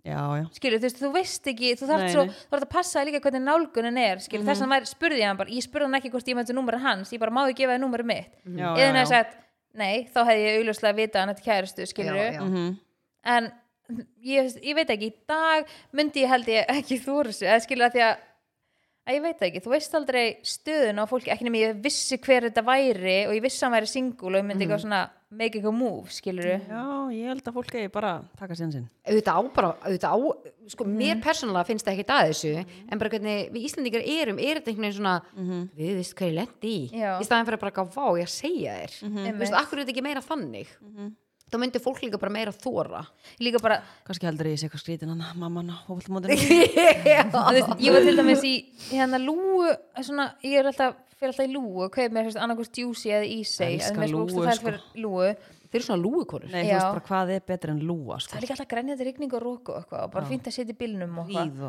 skilur, þú veist, þú veist ekki þú þarf svo, þú þarf að passa líka hvernig nálgunin er. Skilur, þess að maður spurði ég hann bara, ég spurði hann ekki hvort ég með þetta númer hans, ég bara má ég gefa þið númer mitt? Já, eða hann hefði sagt, nei, þá hefði ég augljóslega vita hann þetta kæristu, skilur já, já. Mhm. en ég, ég veit ekki, í dag myndi ég held ég ekki eða skilur að því að að ég veit ekki, þú veist aldrei stöðun á fólki, ekki nema ég vissi hver þetta væri og ég vissi að hann væri single og ég myndi eitthvað svona make eitthvað move, skilur já, ég held að fólk eigi bara taka sér sinn. Auðvitað á bara, auðvitað á sko, Mhm. mér persónulega finnst það ekki að þessu en bara hvernig við Íslandingar erum er þetta einhvern veginn svona, við veist hvað ég lendi í? Mhm. Já. Mhm. í staðan fyrir að bara gá vá, ég að segja þér. Þú veist, akkur er þetta ekki meira þannig þá myndi fólk líka bara meira þóra líka bara, kannski heldur ég sé eitthvað skrítin hann mamman á hófaldmótinu þú veist, ég var til dæmis í hérna lúu, svona, ég er alltaf fyrir alltaf í lúu, hvað er mér annarkvæmst juicy eða ísei, Elska eða mér sko. það lúu. Þeir eru svona lúikonur nei, þú veist bara hvað er betur en lúa það sko, er líka alltaf grænjandi rigning og róku og bara fínt að setja í bílnum og íð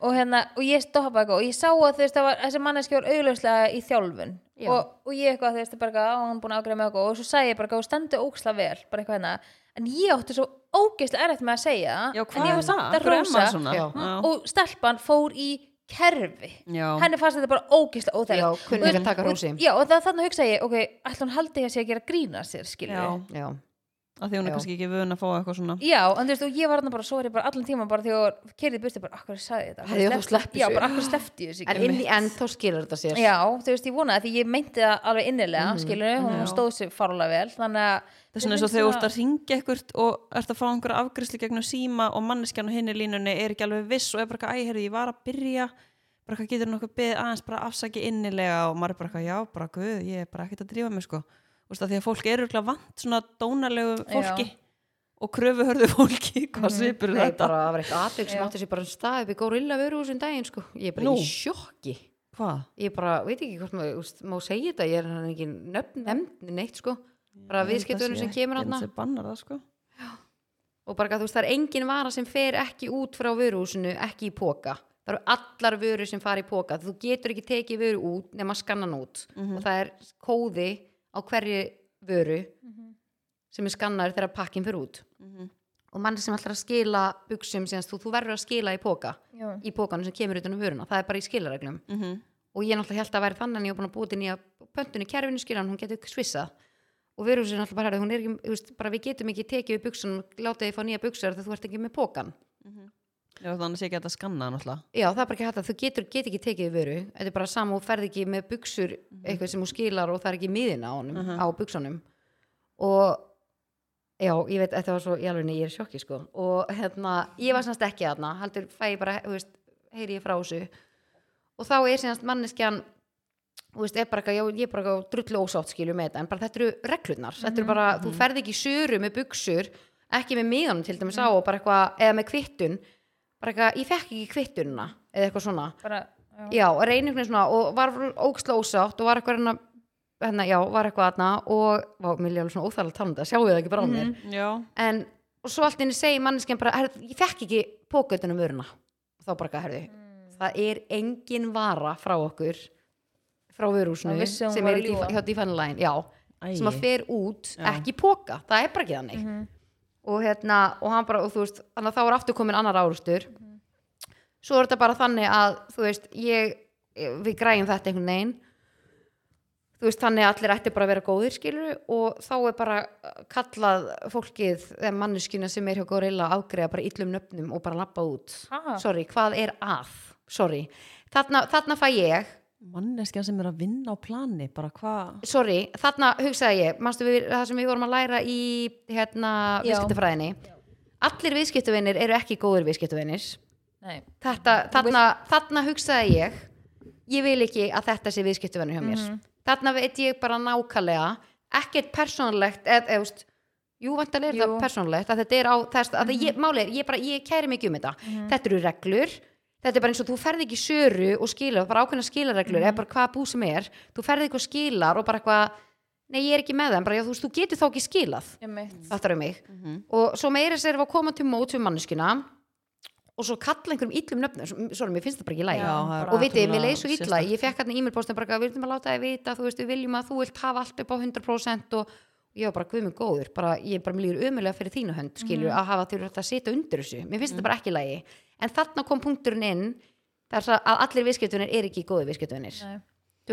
og hérna, og ég stoppa eitthvað og ég sá að þú veist, það var, þessi manneski var augljóslega í þjálfun Já. og, og ég eitthvað, þú veist, bara eitthvað, á, hann búin að ágreða með eitthvað og svo sagði ég bara og stendu óksla vel bara eitthvað hérna, en ég átti svo ógeðslega erfitt með að segja það, já, en ég var samt það? að? Já. já, og stelpan fór í kerfi já. henni fannst þetta bara ógeðslega já, óþægilegt kunni ekki að taka Og- rósi já, og það, þannig hugsa ég, ok, ætla hún haldi að sé að gera grína sér, skilur Já. já, að því hún er Já. kannski ekki vun að fá eitthvað svona. Já, en þú veist, og ég var þarna bara, svo er ég bara allan tíma bara þegar kerið burti bara, akkur sagði þetta? Hefði ég átt að sleppa Já, þessu? bara akkur sleppti þessu en inn í enn þá skilur þetta sér. Já, þú veist, ég vonaði því ég meinti það alveg innilega, mm skilur hún Já. stóð sér farulega vel, þannig að það er svona eins og þegar þú ert að ringja ekkert og ert að fá einhverja afgriðslu gegnum síma og manneskjan og hinni línunni er ekki alveg viss og er bara eitthvað, æ, heyrðu, ég var að byrja. Bara hvað getur nokkuð beðið aðeins bara afsaki innilega og maður er bara eitthvað, já, bara guð, ég er bara ekkert að drífa mig, sko. Þú veist, að því að fólk eru vant svona dónalegu fólki og kröfuhörðu fólki, hvað svipur er Nei, þetta? bara það var eitt atvik sem Já. átti sér bara stað upp í Gorilla vöruhúsin daginn sko. ég er bara Nú. í sjokki Hvað? ég bara, veit ekki hvort maður úst, má segja þetta, ég er hann ekki nöfn nefnd neitt sko, bara viðskiptunum sem kemur hann hann sem bannar það, sko og bara þú veist, það er engin vara sem fer ekki út frá vöruhúsinu, ekki í póka það eru allar vörur sem fara í póka þú getur ekki tekið vöru út nema skannan út Mhm. og það er kóði á hverju vöru sem er skannar þegar pakkin fyrir út Mhm. og mann sem ætlar að skila buksum þú, þú verður að skila í póka Já. í pókanum sem kemur utan um vöruna, það er bara í skilareglum Mhm. og ég náttúrulega held að væri þannig en ég var búin að búið til nýja pöntun í kerfinu skilan, hún getur svissað og erum sér náttúrulega bara, er ekki, veist, bara við getum ekki tekið við buksunum, látið þið fá nýja buksur þegar þú ert ekki með pókan. Já, þannig sé ekki þetta skanna náttúrulega. Já, það er bara ekki hægt að þú getur, get ekki tekið vöru, þetta er bara sama og ferð ekki með buksur eitthvað sem hún skilar og það er ekki miðin á honum, á buksunum og já, ég veit, þetta var svo í alveg ég er sjokki sko. Og hérna, ég var semst ekki þarna, heldur fæ ég bara, veist, heyri ég frá þessu. Og þá er semst manneskjan veist, er bara já, ég er bara drullu ósátt skilju með þetta, en bara þetta eru reglurnar. Þetta eru bara, þú ferð ekki í söru með buksur ekki með miðanum til dæmis á og bara eitthvað, eða með kvittun bara eitthvað, ég fekk ekki kvittununa eða eitthvað svona, bara, já. já, veginn svona og var óksla ósátt og var eitthvað hérna, hérna já, var eitthvað þarna og, vá, mér er alveg svona óþægilega talandi sjáu það ekki bara á mér. Já, en, og svo allt inni segi manneskjan bara, herrðu, ég fekk ekki pókautunum vöruna. Og þá bara, eitthvað, herðu það er engin vara frá okkur frá hún sem er að hjá Dífanlæn, já Æi. sem að fer út, Já. ekki póka það er bara ekki þannig og hérna, og hann bara, og þú veist þannig að þá er aftur komin annar árustur svo er þetta bara þannig að þú veist, ég, við græjum þetta einhvern veginn. Þú veist, þannig að allir ætti bara að vera góðir skilur og þá er bara kallað fólkið, eða manneskina sem er hjá Gorilla afgreða bara illum nöfnum og bara lappa út. Ha? sorry, hvað er að? sorry, þarna, þarna fæ ég manneskjan sem er að vinna á plani bara hvað sorry, þarna hugsaði ég við, það sem við vorum að læra í hérna, Já. viðskiptafræðinni? Allir viðskiptavinir eru ekki góðir viðskiptavinir. Nei. þetta, þarna, þarna hugsaði ég ég vil ekki að þetta sé viðskiptavinur hjá mér. Þarna veit ég bara nákvæmlega ekkert persónulegt eð, eð, eð, jú, vantar er Jú. það persónulegt að þetta er á þess að ég, máli er, ég, bara, ég kæri mikið um þetta. Þetta eru reglur þetta er bara eins og þú ferð ekki söru og skilar bara ákveðna skilareglur eða bara hvað bú sem er. Þú ferð ekki og skilar og bara eitthvað nei ég er ekki með þeim. Bara, já, þú veist, þú getur þá ekki skilað. Einmitt. fattar um mig? Og svo meira sér að koma til mót við manneskina og svo kalla einhverjum illum nöfnum svo mér finnst það bara ekki það er og vitið, mér ótrúlega leið svo illa, ég fekk hérna e-mailpostin bara, við viljum að láta þið vita, þú veist, við viljum að þú vilt hafa allt upp á 100% og ég var bara guðmund góður, bara, ég bara líður ömulega fyrir þínu hönd, skilur, að hafa þurfa að sitja undir þessu, mér finnst þetta bara ekki lægi en þarna kom punkturinn inn þess að allir viðskiptunir er ekki góði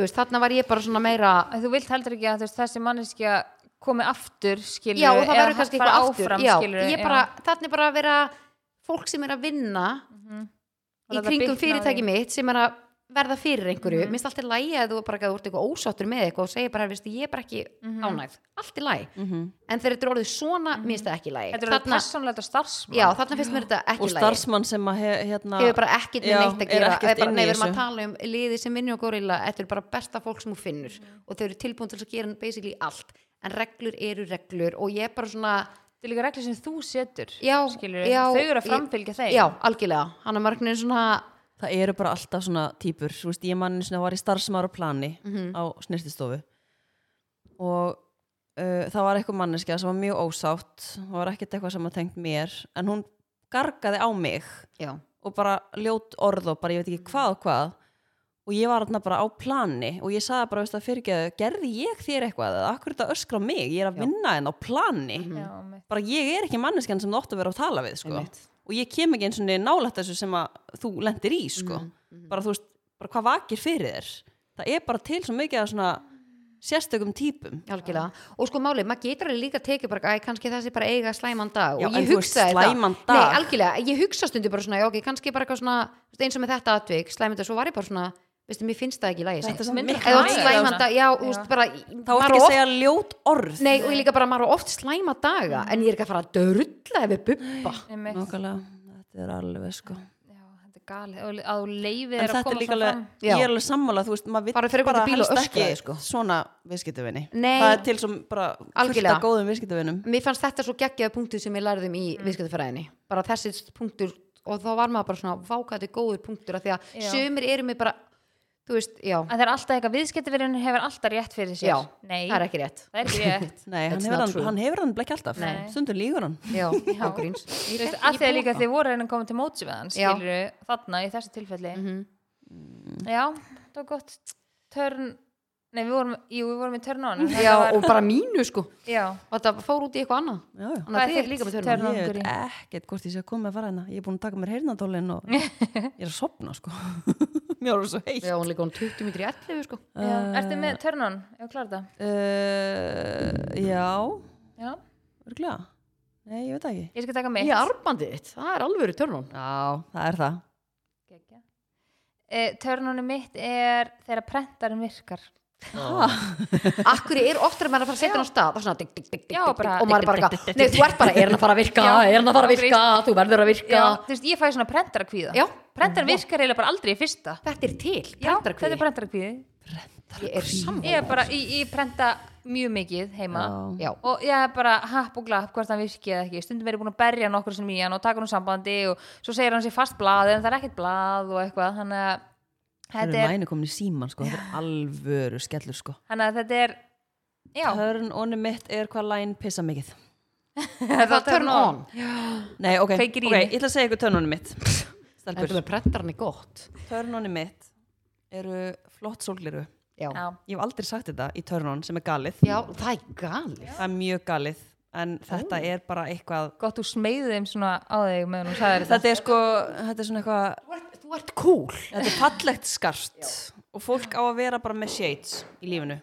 veist, þarna var ég bara svona meira En þú vilt heldur ekki að veist, þessi manneskja komi aftur skilur já, og það verður kannski fara eitthvað áfram já, skilur ég bara, þarna er bara að vera fólk sem er að vinna Og í láta kringum fyrirtæki mitt sem er að verða fyrir einhverju, mm. minnst allt er lægi að þú bara þú ert eitthvað ósáttur með eitthvað og segir bara, veist, ég er bara ekki ánægð, allt er lægi Mhm. en þegar þetta er orðið svona, minnst það ekki lægi Þetta er persónulegt og starfsmann. Já, þarna finnst mér þetta og ekki lægi starfsmann sem að hérna hefur bara ekkert með neitt að er gera. ekkert er bara, erum að tala um liði sem vinnur og górilla þetta er bara besta fólk sem þú finnur. Og þau eru tilbúin til að gera basically allt. En reglur eru reglur. Og ég er bara svona Þetta er líka reglur sem þú setur já, skilur, já, þau eru að framfylgja þeim. Já, algjörlega, hann er margnin svona það eru bara alltaf svona típur þú veist, ég mann sem var í starfsmára plani Mhm. á snirtistofu og uh, það var eitthvað manneskja sem var mjög ósátt það var ekkert eitthvað sem var tengt mér en hún gargaði á mig já, og bara ljót orð og bara ég veit ekki hvað og hvað. Og ég var þarna bara á plani og ég sagði bara, veist það fyrirgeðu, gerði ég þér eitthvað eða akkur þetta öskra á mig, ég er að vinna en á plani. Já, mitt. bara ég er ekki manneskjan sem þú átt að vera að tala við sko. Og ég kem ekki eins og nálægt þessu sem að þú lendir í sko. bara þú veist, bara hvað vakir fyrir þér? Það er bara til svo mikið af svona sérstökum típum. Algjörlega. Og sko málið, maður getur alveg líka tekið bara, æ, kannski þessi bara eiga slæman dag. Já, og ég nei, algjörlega, ég hugsa stundi bara svona, já, ok, kannski bara svona eins og með þetta atvik, slæman dag, svo var ég bara svona veistu, mér finnst það ekki í er bara þá er ekki að segja ljót orð. Nei, og ég líka bara, maður á oft slæma daga en ég er ekki að fara að bubba. Einmitt. Nákvæmlega, þetta er alveg sko. Já, þetta er galið. Og að þú leifir en að er koma líka svo fram. ég er alveg sammála þú veist, maður fyrir bara helst ekki sko. svona viðskiptavinni Nei. það er til sem bara fullt af góðum viðskiptavinnum mér fannst þetta svo geggjaða punktur sem ég lærðum í Mm. viðskiptafræðinni. Bara þessi punktur og þá var maður bara svona vákæði góður punktur af því að Já. sömur eru mig bara veist, já, En það er alltaf eitthvað viðskiptavirðin hefur alltaf rétt fyrir sér. Já Nei, það er ekki rétt. Það er ekki rétt. Nei, hann hefur hann, hann hefur hann blekki alltaf. Nei. stundur lígur hann. Já, ágríns Þú veist, að því að líka þið voru að koma til móts við hann Já. skilur þarna í þessu tilfelli. Mhm. Já, það var gott törn Nei, við vorum, jú, við vorum í törn on en já, var, og bara mínu sko. Já. og þetta fór út í eitthvað annað. Já, já. þannig Hvað að er er þitt líka með on? Ég veit ekkert hvort ég sé að koma að fara hérna. Ég er búin að taka mér heyrnadólin og ég er að sopna sko Mér var svo heitt. Já, hún líka hún 20 mítri 11 sko. Já. Ertu með törn on? Já, klára þetta. Uh, Já, Já, örgulega Nei, ég veit það ekki. Ég skal taka mitt. Í arbandið þitt, það er alveg törnum Já, það er það. Eh, Törnunum mitt er þegar prentarinn virkar akkur er oftar að maður er að fara að setja hann á stað og, svona, digg, Já, digg, bara- og maður er bara nei þú ert bara er hann að fara að virka, Já, er hann að fara að virka? þú verður að virka, Já, þú veist, ég fæ svona prentarakvíða Já. Prentarinn virkar eiginlega bara aldrei í fyrsta. Þetta er til Já, þetta er prentarkvíði, prentarakvíði ég er Ég er bara, ég, ég prenta mjög mikið heima. Já, og ég er bara happ og glapp hvort hann virki eða ekki. Stundum verið búin að berja nokkur sem í hann og taka hann úr sambandi og svo segir hann sér fast blað þetta er mæni komin í síman sko. Þetta er alvöru skellur sko. Þannig að þetta er já, Törn onni mitt er hvað læn pissa mikið. Er það turn on? Nei, ok, ok, ég ætla að segja ykkur törn onni mitt. Þetta með prentarinn er gott. Törn onni mitt eru flott sólgliru já, já, Ég hef aldrei sagt þetta í törnun sem er galið. Já það er galið. Það er mjög galið En þetta er bara eitthvað gott þú smeyðið þeim svona á þig meðan hún sagði þetta Þetta. er sko, þetta er svona eitthvað þú ert, cool. Þetta er fallegt skarst Og fólk á að vera bara með shades í lífinu.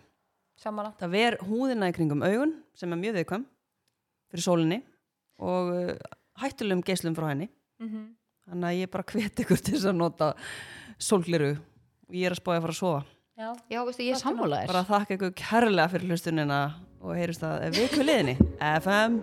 Sammála. Það ver húðina í kringum augun sem er mjög viðkvæm fyrir sólinni og uh, hættulegum geislum frá henni. Mhm. þannig að ég bara hvet ykkur til þess að nota sólgliru og ég er að spája að fara að sofa. Já, já, veistu, ég er sammála bara þakka ykkur kærlega fyrir hlustunina og heyrist það viku liðinni FM